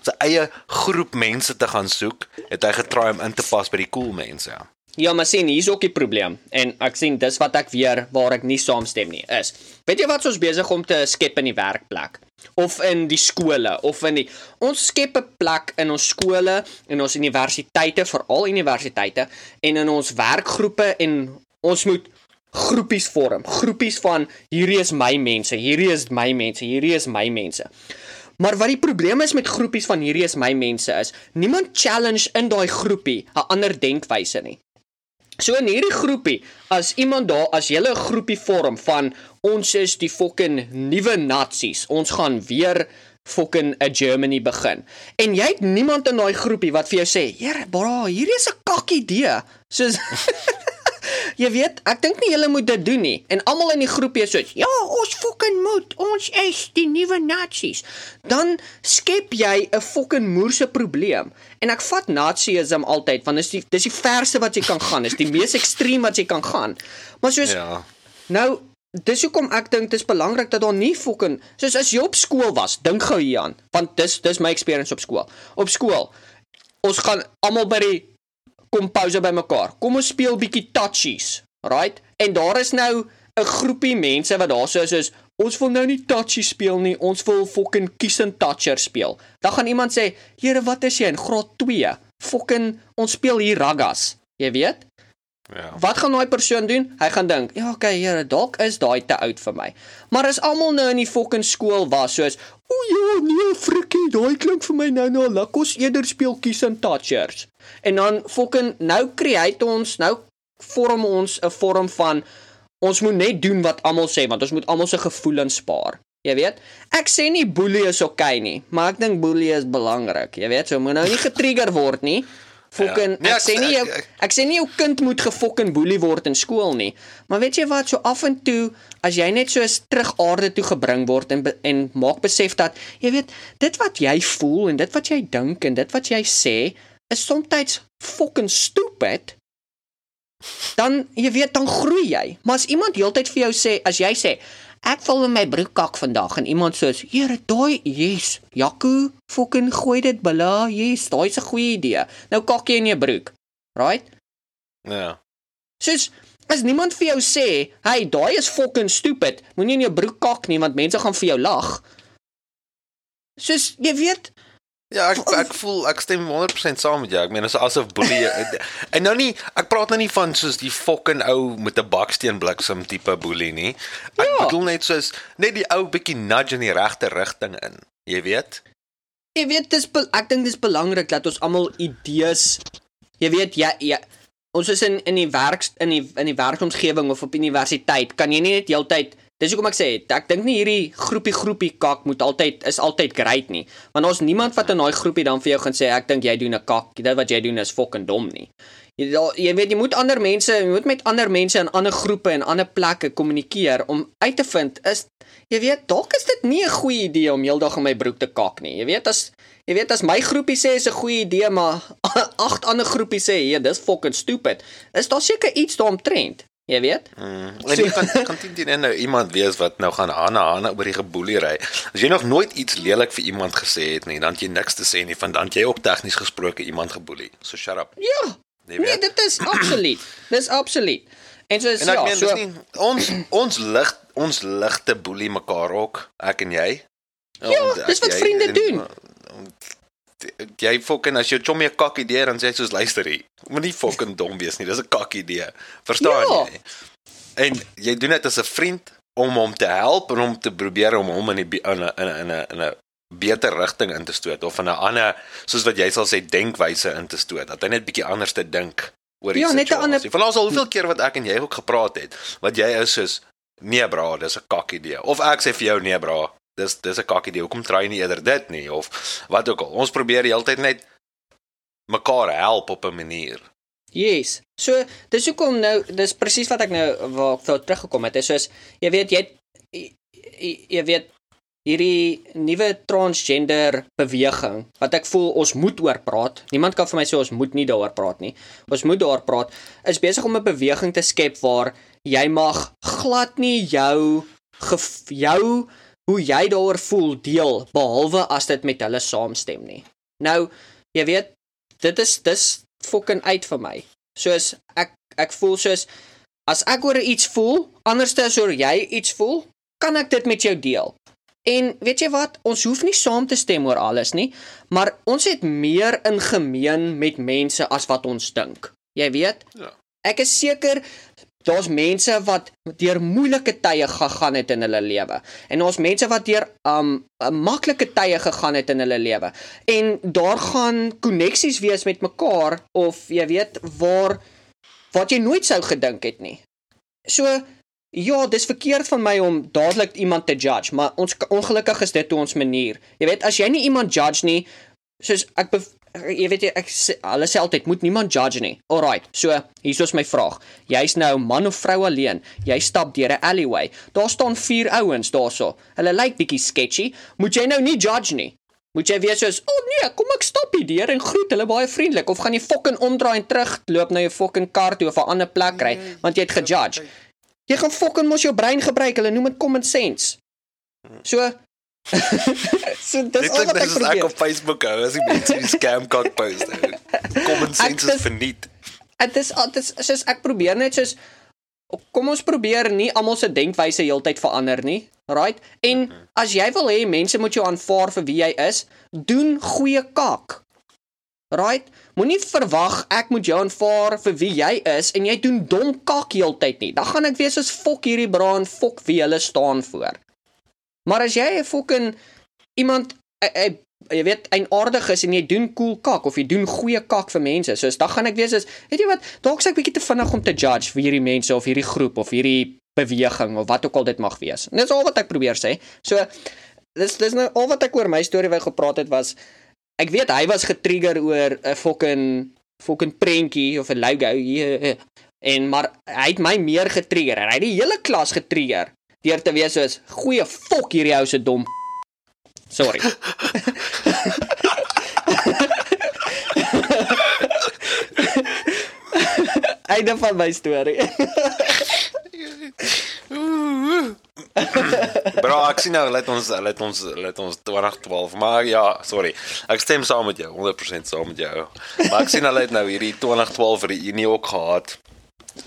sy eie groep mense te gaan soek, het hy getraai om in te pas by die cool mense. Ja. Ja, maar sien, hier's ook die probleem. En ek sien dis wat ek weer waar ek nie saamstem nie is. Weet jy wat ons besig om te skep in die werkplek of in die skole of in die ons skep 'n plek in ons skole en ons universiteite, veral universiteite en in ons werkgroepe en ons moet groepies vorm. Groepies van hierdie is my mense, hierdie is my mense, hierdie is my mense. Maar wat die probleem is met groepies van hierdie is my mense is, niemand challenge in daai groepie 'n ander denkwyse nie. So in hierdie groepie, as iemand daar as jy 'n groepie vorm van ons is die fucking nuwe nazi's, ons gaan weer fucking 'n Germany begin. En jy het niemand in daai groepie wat vir jou sê, "Here, bra, hierdie is 'n kak idee." Soos *laughs* Jy weet, ek dink nie julle moet dit doen nie. En almal in die groepie so, "Ja, ons fucking moet. Ons is die nuwe nazi's." Dan skep jy 'n fucking moerse probleem. En ek vat nazisme altyd want dis die dis die verste wat jy kan gaan. Dis die mees ekstreem wat jy kan gaan. Maar soos Ja. Nou Dis hoekom ek dink dit is belangrik dat daar nie fucking soos as jy op skool was, dink gou hieraan, want dis dis my experience op skool. Op skool. Ons gaan almal by die kompose bymekaar. Kom ons speel bietjie touchies, right? En daar is nou 'n groepie mense wat daar so is soos ons wil nou nie touchies speel nie, ons wil fucking kiss and toucher speel. Dan gaan iemand sê, "Here, wat is jy in graad 2? Fucking ons speel hier raggas." Jy weet? Ja. Wat gaan daai persoon doen? Hy gaan dink, "Ja, okay, Here, dalk is daai te oud vir my." Maar as almal nou in die fucking skool was soos, "O ja, nee, frikkie, daai klink vir my nou nou lekker. Ons eerder speel kiss and touchers." En dan fucking nou create ons, nou vorm ons 'n vorm van ons moet net doen wat almal sê want ons moet almal se gevoelens spaar. Jy weet, ek sê nie boelie is oké okay nie, maar ek dink boelie is belangrik. Jy weet, so moet nou nie getrigger word nie. Fucking ja. nee, ek, ek sê nie jou ek, ek sê nie jou kind moet gefucking boelie word in skool nie. Maar weet jy wat, so af en toe as jy net so is terug aarde toe gebring word en en maak besef dat jy weet, dit wat jy voel en dit wat jy dink en dit wat jy sê is soms fucking stupid. Dan jy weet dan groei jy. Maar as iemand heeltyd vir jou sê, as jy sê, ek val in my broek kak vandag en iemand sê, "Here, daai, yes, Jaco, fucking gooi dit bala, yes, daai's 'n goeie idee." Nou kak jy in jou broek. Right? Ja. Soos as niemand vir jou sê, "Hey, daai is fucking stupid," moenie in jou broek kak nie want mense gaan vir jou lag. Soos jy weet, Ja, ek ek voel ek stem 100% saam met jou. Ek meen as asof boelie en nou nie ek praat nou nie van soos die fucking ou met 'n baksteen bliksem tipe boelie nie. Ek ja. bedoel net soos net die ou bietjie nudge in die regte rigting in. Jy weet? Jy weet dis ek dink dis belangrik dat ons almal idees jy weet ja ja ons is in in die werk in die in die werkomgewing of op universiteit kan jy nie net heeltyd Dis hoekom ek sê, ek dink nie hierdie groepie groepie kak moet altyd is altyd great nie. Want ons niemand wat in daai groepie dan vir jou gaan sê ek dink jy doen 'n kak. Dit wat jy doen is fucking dom nie. Jy jy weet jy moet ander mense, jy moet met ander mense in ander groepe en ander plekke kommunikeer om uit te vind is jy weet dalk is dit nie 'n goeie idee om heeldag in my broek te kak nie. Jy weet as jy weet as my groepie sê is 'n goeie idee, maar *laughs* agt ander groepies sê, "Ja, dis fucking stupid." Is daar seker iets daaromtrent? Jy weet? Mm. En jy kan kan teen nou iemand wees wat nou gaan aan aan oor die geboelery. As jy nog nooit iets lelik vir iemand gesê het nie, dan jy niks te sê nie, want dan jy op tegnies gesproke iemand geboelie. So shut up. Ja. Nee, nee dit is absoluut. Dis absoluut. En so is en ja, meen, so nie, ons ons lig ons ligte boelie mekaar ook, ek en jy. Ja, want dis wat jy- vriende doen. Jy fucking as jou chommy 'n kak idee dan sê hy soos luister hier. Moenie fucking dom wees nie. Dis 'n kak idee. Verstaan Ja. jy? En jy doen dit as 'n vriend om hom te help en om te probeer om hom in die be- in 'n in 'n in 'n in 'n beter rigting in te stoot of in 'n ander soos wat jy sal sê denkwyse in te stoot. Dat hy net bietjie anders te dink oor die Ja, net 'n situasie. ander- Van ons al hoeveel keer wat ek en jy ook gepraat het, wat jy is soos nee bra, dis 'n kak idee. Of ek sê vir jou nee bra, dis dis 'n kak idee. Hoekom try jy nie eerder dit nie of wat ook al. Ons probeer die hele tyd net mekaar help op 'n manier. Yes. So dis hoekom nou dis presies wat ek nou waar ek wou teruggekom het. Is soos jy weet jy jy, weet hierdie nuwe transgender beweging wat ek voel ons moet oor praat. Niemand kan vir my sê ons moet nie daaroor praat nie. Ons moet daaroor praat. Is besig om 'n beweging te skep waar jy mag glad nie jou jou hoe jy daaroor voel deel behalwe as dit met hulle saamstem nie. Nou, jy weet dit is dis fucking uit vir my. Soos ek ek voel soos as ek oor iets voel, anderste as oor jy iets voel, kan ek dit met jou deel. En weet jy wat, ons hoef nie saam te stem oor alles nie, maar ons het meer in gemeen met mense as wat ons dink. Jy weet? Ja. Ek is seker daar's mense wat deur moeilike tye gegaan het in hulle lewe en daar's mense wat deur um maklike tye gegaan het in hulle lewe en daar gaan koneksies wees met mekaar of jy weet waar wat jy nooit sou gedink het nie. So ja, dis verkeerd van my om dadelik iemand te judge, maar ons ongelukkig is dit hoe ons manier. Jy weet, as jy nie iemand judge nie, soos ek jy weet jy, ek sê, hulle sê altyd moet niemand judge nie. Alright, so hier is my vraag. Jy's nou man of vrou alleen. Jy stap deur 'n alleyway. Daar staan vier ouens daarso. Hulle lyk bietjie sketchy. Moet jy nou nie judge nie. Moet jy wees soos, "O oh, nee, kom ek stap hier deur en groet hulle baie vriendelik of gaan jy fucking omdraai en terugloop na jou fucking kar toe of 'n ander plek ry want jy het gejudge." Jy gaan fucking mos jou brein gebruik. Hulle noem dit common sense. So so dis al wat ek dis ek probeer. op Facebook hou as die mense die scam kak post. Common sense is verniet. Dit is dit is soos ek probeer net soos kom ons probeer nie almal se denkwyse heeltyd verander nie. Right? En as jy wil hê mense moet jou aanvaar vir wie jy is, doen goeie kak. Right? Moenie verwag ek moet jou aanvaar vir wie jy is en jy doen dom kak heeltyd nie. Dan gaan ek wees soos fok hierdie braan, fok wie hulle staan voor. Maar as jy 'n fucking iemand eh, eh, jy weet eienaardig is en jy doen cool kak of jy doen goeie kak vir mense, soos dan gaan ek wees is, weet jy wat, dalk se ek bietjie te vinnig om te judge vir hierdie mense of hierdie groep of hierdie beweging of wat ook al dit mag wees. En dis al wat ek probeer sê. So dis dis nou al wat ek oor my storie wou gepraat het was ek weet hy was getrigger oor 'n fucking fucking prentjie of 'n logo hier en maar hy het my meer getrigger en hy het die hele klas getrigger deur te wees soos goeie fok hierdie ou se dom Sorry. Einde van my storie. Bro, ek sien nou let ons let ons let ons 2012, maar ja, sorry. Ek stem saam met jou, 100% saam met jou. Maar ek sien hulle het nou hierdie 2012 reünie ook gehad.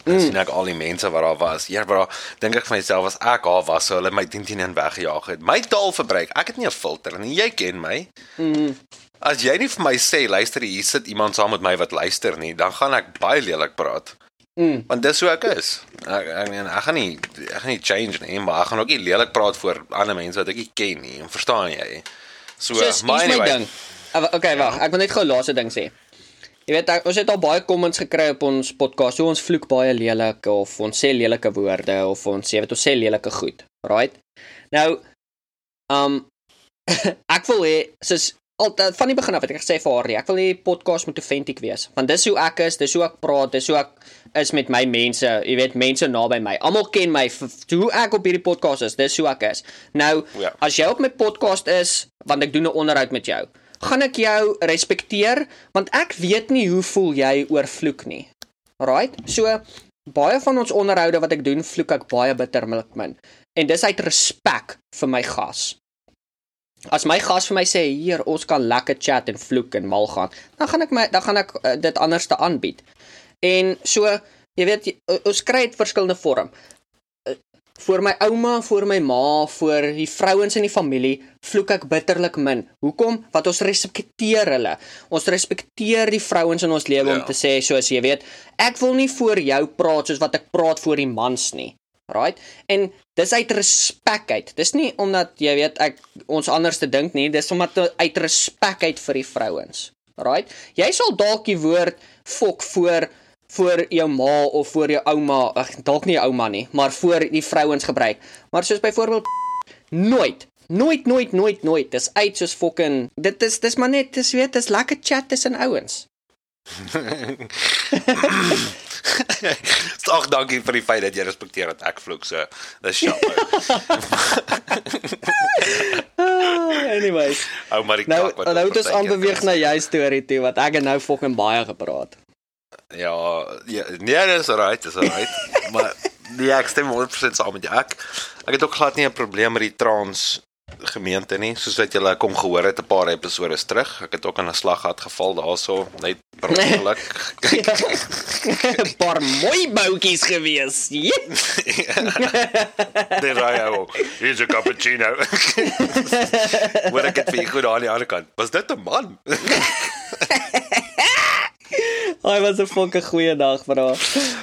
Ek sien ek al die mense wat daar was. Ja, bro, dink ek vir myself as ek daar was, sou hulle my 10 10 in weggejaag het. My taalverbruik, ek het nie 'n filter nie. Jy ken my. As jy nie vir my sê, luister, hier sit iemand saam met my wat luister nie, dan gaan ek baie lelik praat. Mm. Want dis hoe ek is. Ek ek meen ek gaan nie ek gaan nie change nie, maar ek gaan ook nie lelik praat voor ander mense wat ek nie ken nie. Verstaan jy? So, hier's my anyway, ding. Ah, Okay, wag, ek wil net gou 'n laaste ding sê. Jy weet ek- ons het al baie comments gekry op ons podcast. So ons vloek baie lelik of ons sê lelike woorde of ons sê wat ons sê lelike goed. Right? Nou um *laughs* ek wil hê soos altyd van die begin af het ek gesê vir haar, ek wil hê die podcast moet authentic wees. Want dis hoe ek is, dis hoe ek praat, dis hoe ek is met my mense, jy weet mense naby my. Almal ken my hoe ek op hierdie podcast is, dis hoe ek is. Nou, Ja. as jy op my podcast is, want ek doen 'n onderhoud met jou, gaan ek jou respekteer want ek weet nie hoe voel jy oor vloek nie. Alright? So baie van ons onderhoude wat ek doen, vloek ek baie bitterlik min. En dis uit respek vir my gas. As my gas vir my sê, "Hier, ons kan lekker chat en vloek en mal gaan," dan gaan ek my dan gaan ek uh, dit anders te aanbied. En so, jy weet, jy- ons kry dit verskillende vorm. Voor my ouma, voor my ma, voor die vrouens in die familie vloek ek bitterlik min. Hoekom? Want ons respekteer hulle. Ons respekteer die vrouens in ons lewe om Ja. te sê soos jy weet, ek wil nie voor jou praat soos wat ek praat voor die mans nie. Right? En dis uit respek uit. Dis nie omdat jy weet ek ons anders te dink nie, dis omdat uit respek uit vir die vrouens. Right? Jy sal dalk die woord fok voor voor jou ma of voor jou ouma, ag dalk nie jou ouma nie, maar voor die vrouens gebruik. Maar soos byvoorbeeld nooit Nooit nooit nooit nooit. Dis uit soos fucking dit is dis maar net dis weet dis lekker chat tussen ouens. *laughs* Ag, dankie vir die feit dat jy respekteer dat ek vloek so. Dis sjap. Ah, *laughs* anyways. Ou maar die Nou nou ons het ons partykeer aanbeweeg na jou storie toe wat ek het nou fucking baie gepraat. Ja, ja, nee, dis alright, dis alright. *laughs* maar nee, ek stem 100% saam met jou. Ek ek het ook glad nie 'n probleem met die trans gemeente nie, soos wat julle kom gehoor het 'n paar episode terug. Ek het ook aan 'n slag gehad geval daarso, net per ongeluk. Ja. *laughs* Paar mooi boutjies gewees. *laughs* Dis raai ou. Hier's 'n cappuccino. Wat ek het vir jou goed aan die ander kant. Was dit 'n man? Hy was 'n fucking goeie dag vir haar.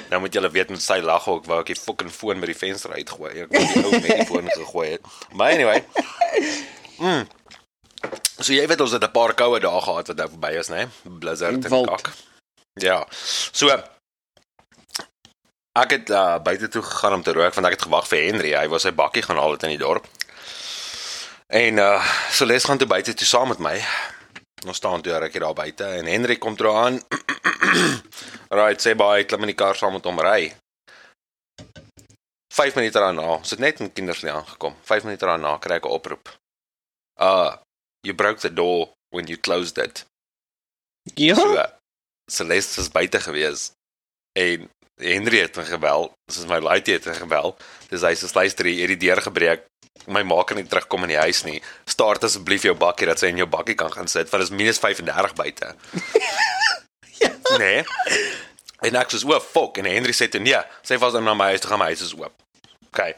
Nou moet julle weet met sy lag ook wou ek die fucking foon met die venster uitgooi. Ek wou die ou met die foon gegooi het. Maar anyway. Mm. So jy weet ons het 'n paar koue dae gehad wat nou verby is, né? Blizzard en kak. Ja. So ek het uh, buite toe gegaan om te rook want ek het gewag vir Henry. Hy was sy bakkie gaan haal het in die dorp. En uh so les gaan toe buite toe saam met my. Ons staan toe rukkie daar buite en Henry kom toe aan. *clears throat* right, sê baie klim in die kar saam met hom ry. 5 minute daarna, ons het net in Kindersley aangekom. 5 minute daarna kry ek 'n oproep. Uh, you broke the door when you closed it. Ja. So, Celeste is buite gewees en Henry het my gebel. Dis my laaitjie het my gebel. Dis hy sê luister, hier die deur gebreek. My ma kan nie terugkom in die huis nie. Start asseblief jou bakkie dat sy in jou bakkie kan gaan sit want dit is minus 35 buite. *laughs* Ja. Nee. En ek sê, "O, fuck." En Henry sê toe, "Nee, sy was dan na my huis toe gaan, my huis is oop." OK.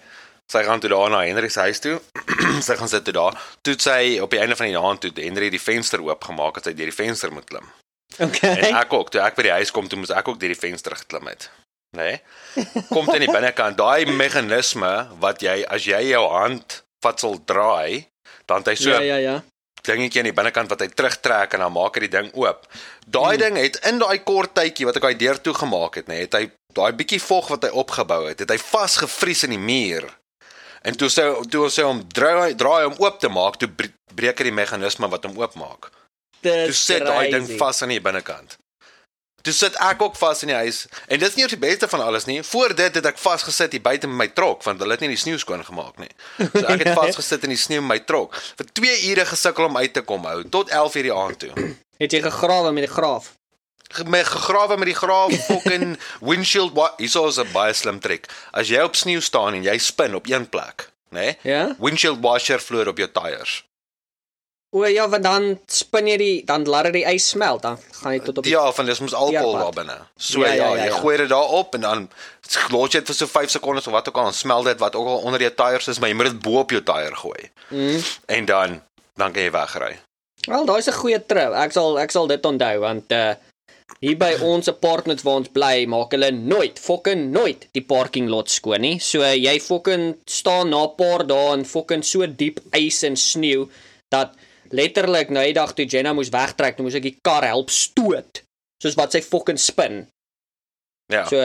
Sy gaan toe daar na Henry se huis toe. *clears throat* sy gaan sit toe daar. Toe het sy op die einde van die aand toe het Henry die venster oopgemaak dat sy deur die venster moet klim. Okay. En ek ook, toe ek by die huis kom, toe moes ek ook deur die venster geklim het. Né? Nee? Kom dit in die binnekant, daai meganisme wat jy as jy jou hand vat sal draai, dan het hy so Ja ja ja. dingetjie aan die binnekant wat hy terugtrek en dan maak hy die ding oop. Daai ding het in daai kort tydjie wat ek daai deur toegemaak het, nê, het hy daai bietjie vog wat hy opgebou het, het hy vasgevries in die muur. En toe sê toe ons sê hom draai draai hom oop te maak, toe bre- breek hy die meganisme wat hom oopmaak. Toe Dis sit daai ding vas aan die binnekant. Toe sit ek ook vas in die huis en dis nie eers die beste van alles nie. Voor dit het ek vasgesit hier buite met my trok want hulle het nie die sneeu skoon gemaak nie. So ek het *laughs* vasgesit in die sneeu met my trok vir 2 ure gesukkel om uit te kom ou tot 11 uur die aand toe. *clears throat* Het jy gegrawe met die graaf? Me gegrawe met die graaf fucking *laughs* windshield wa- hierso is 'n baie slim trick. As jy op sneeu staan en jy spin op een plek, né? Nee, Ja? windshield washer vloer op jou tyres. O ja, want dan spin jy die dan laat dit die ys smelt, dan gaan jy tot op die Ja, van dis mos alkohol daar binne. So Ja, ja, ja, ja, ja, jy ja. gooi dit daar op en dan los jy dit vir so 5 sekondes of wat ook al en smel dit wat ook al onder jou tyres is, maar jy moet dit bo op jou tyre gooi. Mm. En dan dan kan jy wegry. Wel, daai's 'n goeie trip. Ek sal ek sal dit onthou want uh hier by ons apartments waar ons bly, maak hulle nooit, fucking nooit die parking lot skoon nie. So jy fucking staan na 'n paar dae in fucking so diep ys en sneeu dat letterlik nou die dag toe Jenna moes wegtrek, toe moes ek die kar help stoot. Soos wat sy fucking spin. Ja. So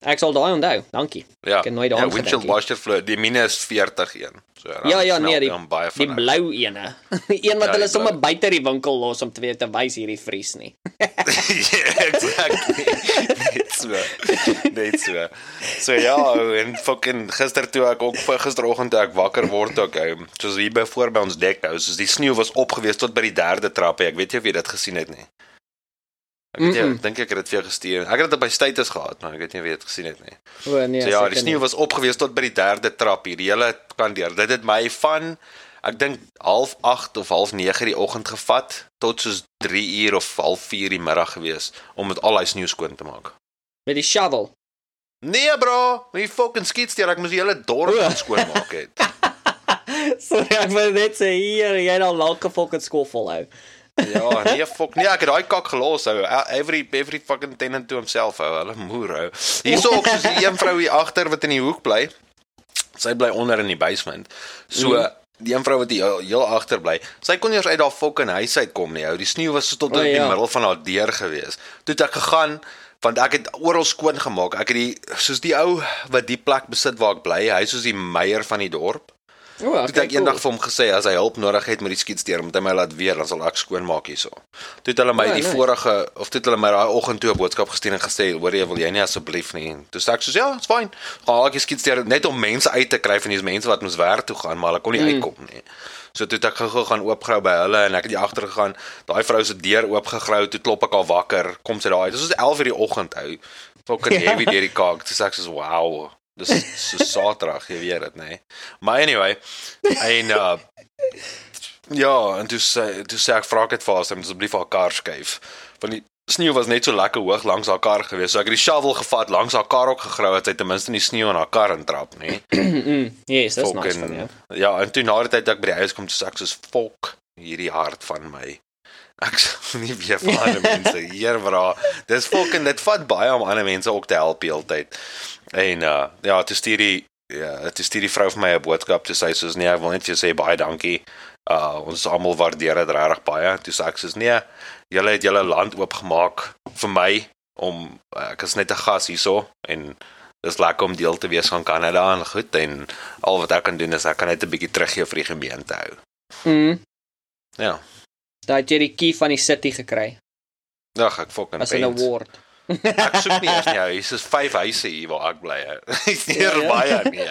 ek sal daai onthou. Dankie. ja. ek het nooit ja, daaraan windshield gedink nie. washer vloer, die minus 40 een. So Ja ja nee, die, die blou ene. *laughs* een wat Ja, hulle sommer buite die winkel los om te weet te wys hierdie vries nie. *laughs* ja, exactly. Net so. Net so. So ja, en fucking gister toe ek ook gisteroggend toe ek wakker word ook, ou, soos hier by voor by ons dek, ou, soos die sneeu was opgewees tot by die derde trap. Ek weet nie of jy dit gesien het nie. Ek weet jy, Mm-mm. dink ek het dit vir jou gestuur. Ek het dit by status gehad, maar ek weet nie of jy dit gesien het nie. O nee, So ja, die sneeu nie. was opgewees tot by die derde trap hier, die hele kant deur. Dit het my van ek dink half 8 of half 9 die oggend gevat tot soos 3 uur of half 4 die middag gewees om met al daai sneeu skoon te maak. met die shovel. Nee bro, my fucking skietsteer, ek moes die hele dorp O. skoonmaak het. *laughs* Sorry, ek wil net sê hier jy nou lank gefokus skool volhou. Ja, nee fok, nee, ek het daai kak gelos hou. Every every fucking tenant to himself hou. Hulle moer hou. Hierso ook soos die een vrou hier agter wat in die hoek bly. Sy bly onder in die basement. So Mhm. die een vrou wat hier heel, agter bly. Sy kon nie eers uit haar fucking huis uitkom nie. Ou, die sneeu was tot O, in die ja. middel van haar deur gewees. Toe het ek gegaan want ek het oral skoon gemaak. Ek het die soos die ou wat die plek besit waar ek bly, hy is soos die meier van die dorp. O, Toe okay, het ek eendag vir hom gesê as hy hulp nodig het met die skietsteer, moet hy my laat weet, dan sal ek skoonmaak hierso. Toe het hulle my Ja, die nice. vorige of toe het hulle my daai oggend toe 'n boodskap gestuur en gesê, "Hoor jy, wil jy nie asseblief nie?" Toe sê ek soos, "Ja, dit's fyn." Gaan ek die skietsteer net om mense uit te kry van die mense wat moes werk toe gaan, maar hulle kon nie Mm. uitkom nie. So toe het ek gou gaan oopgrou by hulle en ek het die agter gegaan. Daai vrou se deur oopgegrou, toe klop ek haar wakker. Kom sy daai. Dit was 11:00 die oggend ou. Fucking *laughs* Ja. heavy deur die kaak. Toe sê ek soos, "Wow." Dis so Saterdag, jy weet dit, nê. Nee. Maar anyway, en uh ja, en toe sê toe sê ek vra ek het vir haar asseblief haar kar skuif. Want die sneeu was net so lekker hoog langs haar kar gewees. So ek het die shovel gevat, langs haar kar ook gegrou het sy ten minste nie sneeu in haar kar intrap nie. *clears throat* Mm, yes, dis nice van jou. Ja, en toe na die tyd dat ek by die huis kom, toe sê ek soos fok hierdie hart van my. Ek sal *laughs* nie weer vir ander mense *laughs* hier vra. Dis fucking dit vat baie om ander mense ook te help heeltyd. En uh ja, toe stuur die ja, toe stuur die vrou vir my 'n boodskap toe sy soos nee, ek wil net vir jou sê baie dankie. Uh ons almal waardeer dit regtig baie. Toe sê ek soos nee, julle het julle land oopgemaak vir my om ek is net 'n gas hierso en dis lekker om deel te wees van Kanada en goed en al wat ek kan doen is ek kan net 'n bietjie teruggee vir die gemeente hou. Mm. Ja. Daai het jy die key van die city gekry Ag ek fucking as 'n award. *laughs* Ek soek nie eers nie. ou. Hier is vyf huise hier waar ek bly. Dis *laughs* nie Ja, ja. baie nie. *laughs*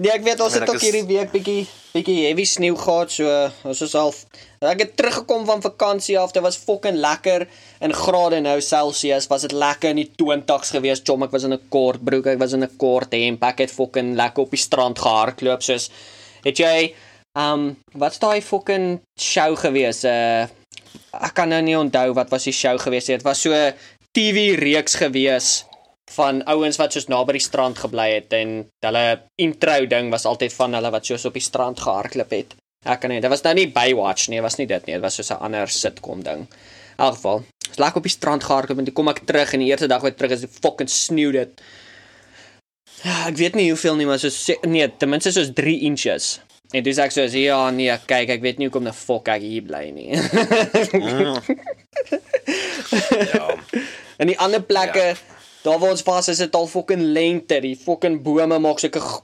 nee, ek weet ons het ook is- hierdie week bietjie bietjie heavy sneeu gehad, so ons is al ek het teruggekom van vakansie af. Dit was fucking lekker in grade nou Celsius. Was dit lekker in die 20s gewees. Chom, ek was in 'n kort broek, ek was in 'n kort hemp. Ek het fucking lekker op die strand gehardloop soos het jy um wat's daai fucking show gewees? Uh ek kan nou nie onthou wat was die show gewees nie. Dit was so 'n TV reeks gewees van ouens wat soos naby die strand gebly het en hulle intro ding was altyd van hulle wat soos op die strand gehardloop het. Ek kan nie, dit was nou nie Baywatch nie, was nie dit nie, dit was soos 'n ander sitcom ding. In elk geval, ons lekker op die strand gehardloop en toe kom ek terug en die eerste dag wat ek terug is, fucking sneeu dit. Ja, ek weet nie hoeveel nie, maar so nee, ten minste soos 3 inches. En dis ek soos ja, nee, kyk, ek weet nie hoekom die fuck ek hier bly nie. Ja. In die ander plekke, ja. daar waar ons was, is dit al fucking lente. Die fucking bome maak sulke g-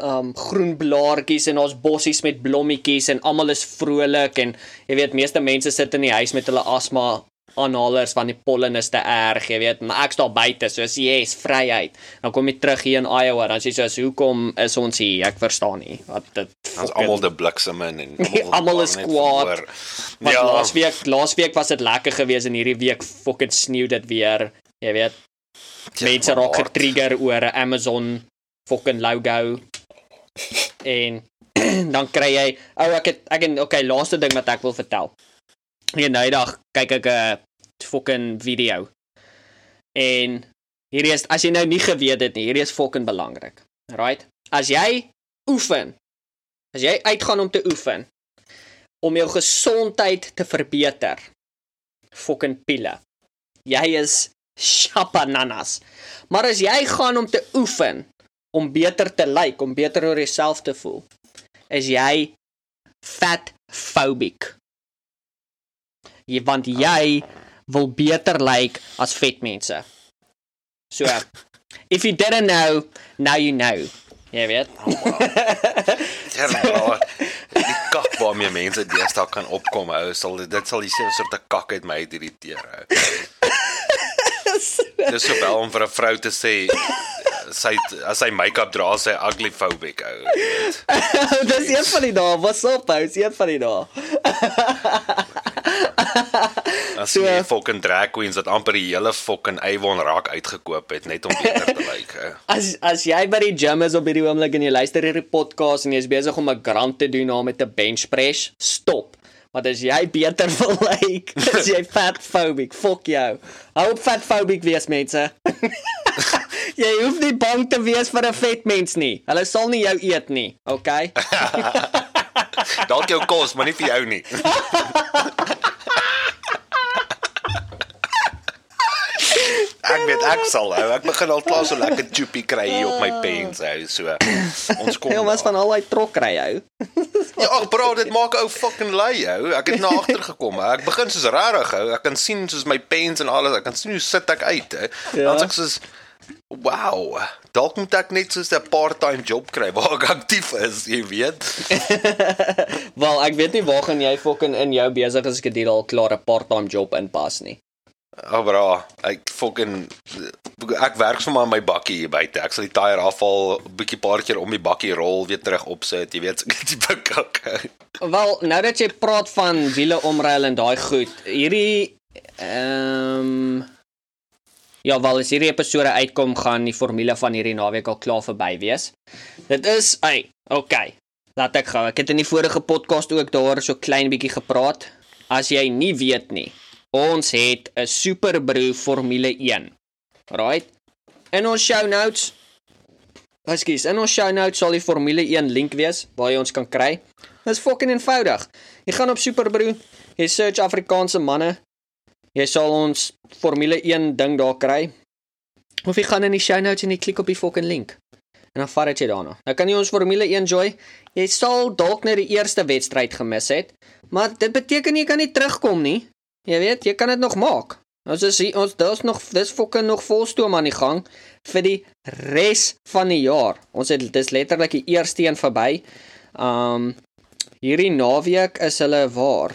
um groen blaartjies en ons bossies met blommetjies en almal is vrolik en jy weet meeste mense sit in die huis met hulle asma aanhalers van die pollen is te erg, jy weet, maar ek staan buite, so as yes, vryheid. Dan kom jy terug hier in Iowa, dan sê jy so, hoekom is ons hier? Ek verstaan nie. Wat dit Ons almal te bliksem in en *laughs* Almal is kwaad. Want Ja, laasweek, laasweek was dit lekker geweest en hierdie week fucking sneeu dit weer. Jy weet, mense maar raak getrigger oor 'n Amazon fucking logo. En *clears throat* dan kry jy, ou ek het ek en okay, laaste ding wat ek wil vertel. Eendag kyk ek 'n fucking video. En hierdie is as jy nou nie geweet het nie, hierdie is fucking belangrik. Right? As jy oefen, as jy uitgaan om te oefen om jou gesondheid te verbeter, fucking pille. Jy is chapananas. Maar as jy gaan om te oefen om beter te lyk, om beter oor jouself te voel, is jy fat phobic. Jy want jy wil beter lyk as vet mense. So *laughs* if you didn't know, now you know. Jy weet. Ja, *laughs* maar die kak waarmee mense deesdae kan opkom, ou, sal dit sal dieselfde soort kak uit my uit irriteer. ou. *laughs* Dis sowel om vir 'n vrou te sê sy as sy make-up dra, sy ugly phobic ou. Dis een van die dae. What's up, ou? Dis een van die dae. As So- jy fucking drag queens wat amper die hele fucking Avon raak uitgekoop het net om beter te lyk. ou. *laughs* As as jy by die gym is op hierdie oomblik en jy luister hierdie podcast en jy's besig om 'n grunt te doen na met 'n bench press, stop. Want as jy beter *laughs* wil lyk, is jy fatphobic. Fuck jou. Hou op fatphobic wees mense. *laughs* jy hoef nie bang te wees vir 'n vet mens nie. Hulle sal nie jou eet nie, okay? Dalk jou kos, maar nie vir jou nie. Ek weet ek sal hou. Ek begin al klaar so lekker choopy kry hier op my pens hou. So ons kom. Jy was van al daai trok ry hou. Ja, ag bro, dit maak ou fucking lui hou. Ek het na agter gekom. Ek begin soos rarig hou. Ek kan sien soos my pens en alles. Ek kan sien hoe sit ek uit hè. Ja. Dan sê ek soos Wow, dalk moet ek net soos 'n part-time job kry waar ek aktief is, jy weet. *laughs* Wel, ek weet nie waar gaan jy fucking in jou besige skedule al klaar 'n part-time job inpas nie. Ag bra, ek fucking ek werk sommer aan my bakkie hier buite. Ek sal die tyre afval, 'n bietjie paar keer om die bakkie rol, weer terug opsit, jy weet, so 'n tipe kak. Wel, nou dat jy praat van wiele omruil en daai goed, hierdie ehm Ja, wel as hierdie episode uitkom, gaan die formule van hierdie naweek al klaar verby wees. Dit is, ay, okay. Laat ek gou. Ek het in die vorige podcast ook daar so klein bietjie gepraat. As jy nie weet nie, ons het 'n Superbru Formule 1. Right? In ons show notes Ekskuus, in ons show notes sal die Formule 1 link wees waar jy ons kan kry. Dis fucking eenvoudig. Jy gaan op Superbru, jy search Afrikaanse manne. Jy sal ons Formule 1 ding daar kry. Of jy gaan in die show notes en jy klik op die fucking link. En dan vat dit jou daarna. Nou kan jy ons Formule 1 enjoy. Jy sal dalk net die eerste wedstryd gemis het, maar dit beteken jy kan nie terugkom nie. Jy weet, jy kan dit nog maak. Ons is hier, ons daar's nog dis fucking nog volstoom aan die gang vir die res van die jaar. Ons het dis letterlik die eerste een verby. Um hierdie naweek is hulle waar?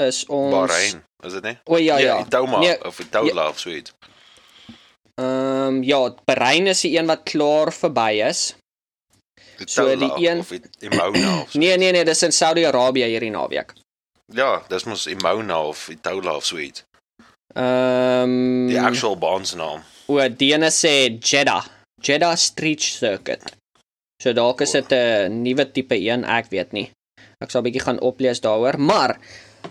Is ons Bahrein, is dit nie? O ja ja. Itauma Nee, of Itaula of so iets. Ehm ja, Bahrein is die een wat klaar verby is. So, die een- of Imona of *clears throat* so. Nee nee nee, dis in Saudi-Arabië hierdie naweek. Ja, dis mos Imona of Itaula of so iets. Ehm Die actual baan se naam. O, die ene sê Jeddah. Jeddah Street Circuit. So dalk is dit 'n nuwe tipe 1, ek weet nie. Ek sal 'n bietjie gaan oplees daaroor, maar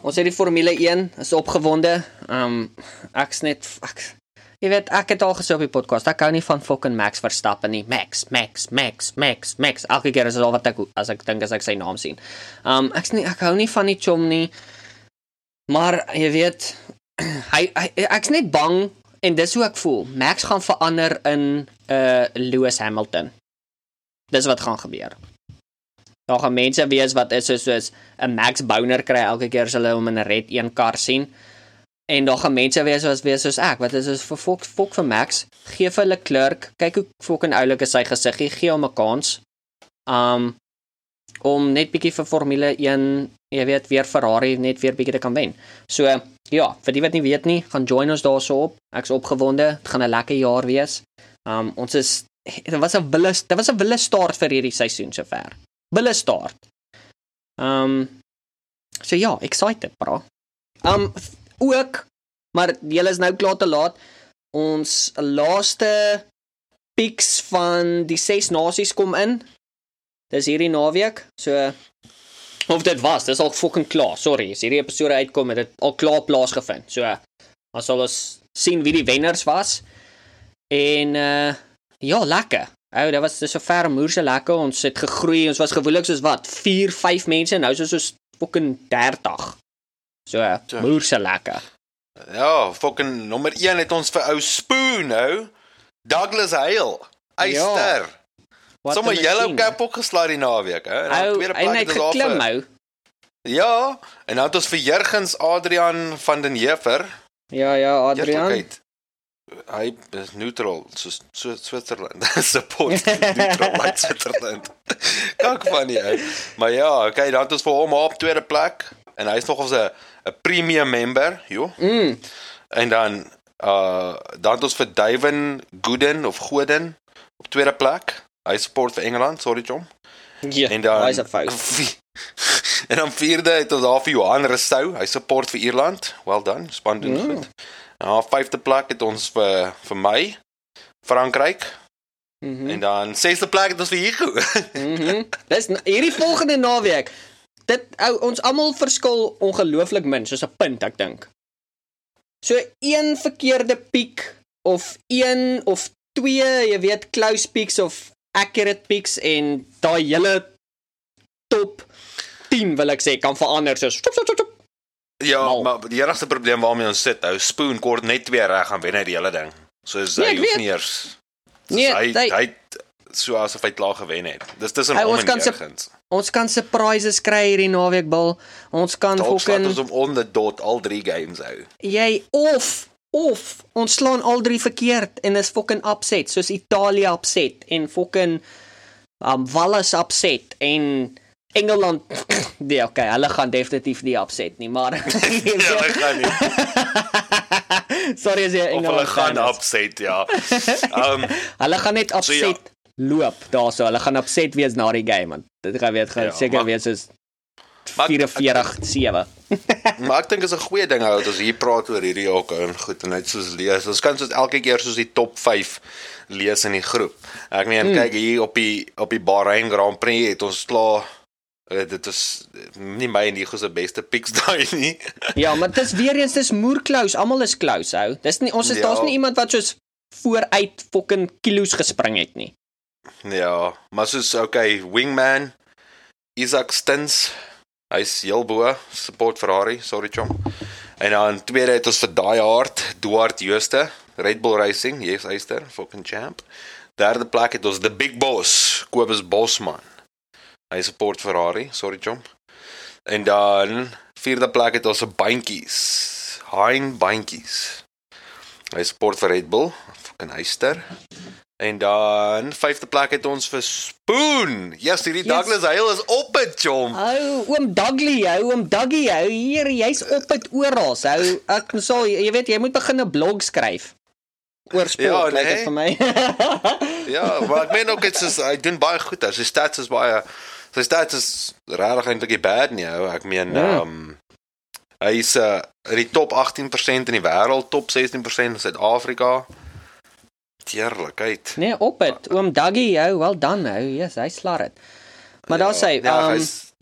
ons het die Formule 1 is opgewonde. Um ek's net ek jy weet, ek het al gesê op die podcast, ek hou nie van fucking Max Verstappen nie. Max, Max, Max, Max, Max. Elke keer is dit al wat ek as ek dink as ek sy naam sien. Um ek's nie ek hou nie van die chom nie. Maar jy weet, *clears throat* hy, hy ek's net bang en dis hoe ek voel. Max gaan verander in 'n uh, Lewis Hamilton. Dis wat gaan gebeur. Daar gaan mense wees wat is soos soos 'n Max Bouner kry elke keer as hulle hom in 'n red een kar sien. En daar gaan mense wees wat wees soos ek, wat is is vir fok fok vir Max, gee vir hulle klerk, kyk hoe fucking oulik is sy gesiggie, gee hom 'n kans. Um om net bietjie vir Formule 1, jy weet, weer Ferrari net weer bietjie te kan wen. So ja, vir die wat nie weet nie, gaan join ons daarso op. Ek's opgewonde. Dit gaan 'n lekker jaar wees. Um ons is dit was 'n wille dit was 'n wille start vir hierdie seisoen sover. Wille start. Um so ja, excited, bro. Um ook maar julle is nou klaar te laat. Ons laaste picks van die ses nasies kom in. Dis hierdie naweek. So of dit was, dis al fucking klaar. Sorry, as hierdie episode uitkom het dit al klaar plaasgevind. So ons sal ons sien wie die wenners was. En uh ja, lekker. Ou, dit was so ver moerse lekker. Ons het gegroei. Ons was gewoonlik soos wat 4, 5 mense. Nou is ons soos fucking 30. So Ja. moerse lekker. Ja, fucking nommer 1 het ons vir ou Spoon nou. Douglas Hale. Eyster. Wat Sommige yellow cap ook geslaai die naweek, hè. En Ou, tweede plek het ons geklim, vir- ou. Ja, en dan het ons vir Jurgens Adrian van den Heever. Ja, ja, Adrian. Eerlikheid, Hy is neutral, so so Switserland. *laughs* Support *laughs* neutral like Switserland. Kak van nie. Maar ja, okay, dan het ons vir hom op tweede plek en hy's nog ons 'n 'n premium member, joh. Mm. En dan uh dan het ons vir Duiven Gooden of Goden op tweede plek. Hy sport vir Engeland, sorry Jom. Ja, En dan hy's 'n fout. *laughs* En dan vierde het ons daar vir Johan Restou. Hy support vir Ierland. Well done. Span doen Mm. goed. Ja, vyfde plek het ons vir vir my Frankryk Mhm. en dan sesde plek het ons vir Hugo. *laughs* Mhm. Dis n- hierdie volgende naweek. Dit ou ons almal verskil ongelooflik min soos 'n punt ek dink. So een verkeerde piek of een of twee, jy weet, close peaks of accurate peaks en daai hele top 10 wil ek sê kan verander soos stop stop stop. Ja, Mal. maar die enigste probleem waarmee ons sit, ou Spoon kort net twee reg gaan wen hy die hele ding. Soos Nee, hy hoef nie eers Nee, hy hy- hy het so asof hy klaar gewen het. Dis tussen hom ons en kan se- Jurgens. Ons kan surprises kry hierdie naweek bil. Ons kan fucking ons om on the dot al drie games hou. jy of of ons slaan al drie verkeerd en is fucking upset soos Italië upset en fucking um Wallis upset en Engeland *clears throat* nee okay hulle gaan definitief nie upset nie maar *laughs* *laughs* Ja, hy gaan nie. *laughs* sorry as jy Of Engeland hulle gaan is. upset, ja. Um hulle gaan net So, upset ja. loop daarso hulle gaan upset wees na die game want dit gaan weet gaan Ja, seker maar- wees soos Maar ek- 44 7 Maar ek dink is 'n goeie ding hou dat ons hier praat oor hierdie ook en goed en net soos lees. Ons kan soos elke keer soos die top 5 lees in die groep. Ek meen Hmm. kyk hier op die op die Bahrain Grand Prix het ons klaar eh, dit is nie my en Nico se beste picks *laughs* daai nie. Ja, maar dit is weer eens dis moer close. Almal is close, ou. Dis nie ons is Ja. daar's nie iemand wat soos vooruit fucking kilos gespring het nie. Ja, maar soos okay, Wingman Isaac Stins. Hy's heel bo, support Ferrari, sorry chom. En dan tweede het ons vir daai hard, Duarte Jooste, Red Bull Racing, yes, hy's daar, fucking champ. Derde plek het ons the big boss, Kobus Bosman. Hy support Ferrari, sorry chom. En dan vierde plek het ons se bandjies, Hein bandjies. Hy support vir Red Bull, fucking hyster. En dan vyfde plek het ons vir Spoon. Yes, hierdie Yes. Douglas Hale is op dit, chom. Ou, oom Dugly, ou, oom Duggy, ou, hier, jy's op dit oral, ou. Ek sal jy weet jy moet begin 'n blog skryf oor sport, Ja, lyk dit nee. vir my. *laughs* Ja, maar ek meen ook dit is hy doen baie goed. Sy stats is baie sy stats is regtig eintlik nie bad nie, ou. Ek meen Ja. ehm um, hy is uh, in die top 18% in die wêreld, top 16% in Suid-Afrika. Tierlikheid. nee, op dit. Oom Duggy, ou, well done, ou. Yes, hy slaat dit. Maar daar sê, ja, ehm hy's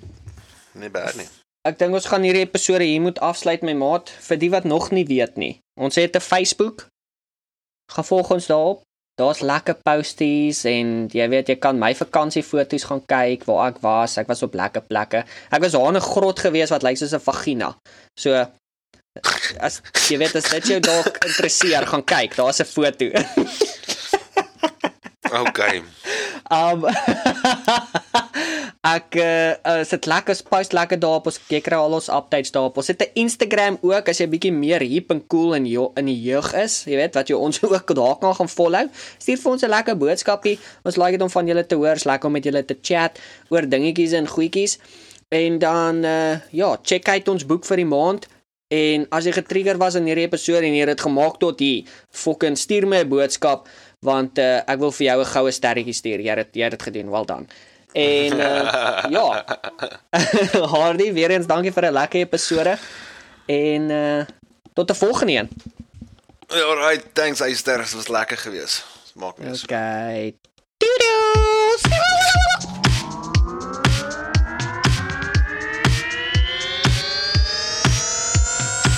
nie bad nie. Ek dink ons gaan hierdie episode hier moet afsluit my maat vir die wat nog nie weet nie. Ons het 'n Facebook. Gaan volg ons daarop. Daar's lekker posties en jy weet jy kan my vakansiefoto's gaan kyk waar ek was. Ek was op lekker plekke. Ek was daar in 'n grot gewees wat lyk soos 'n vagina. So as jy weet as dit jou dalk *laughs* interesseer, gaan kyk. Daar's 'n foto. *laughs* Okay. Um *laughs* ek uh, uh sit lekker post lekker daarop. Ons jy kry al ons updates daarop. Ons het 'n Instagram ook as jy bietjie meer hip en cool in jou in die jeug is. Jy weet wat jy ons *laughs* ook daar kan gaan follow. Stuur vir ons 'n lekker boodskapie. Ons like dit om van julle te hoor. Ons like om met julle te chat oor dingetjies en goedjies. En dan uh ja, check uit ons boek vir die maand. En as jy getrigger was in hierdie episode en jy het dit gemaak tot hier, fucking stuur my 'n boodskap want uh, ek wil vir jou 'n goue sterretjie stuur. Jy het jy het dit gedoen. Well done. En uh, *laughs* ja. *laughs* Hardy, weer eens dankie vir 'n lekker episode. En uh tot 'n volgende een. Alright, thanks Eyster. Dit was lekker geweest. Maak my so. Okay. Doodles.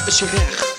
is jy reg?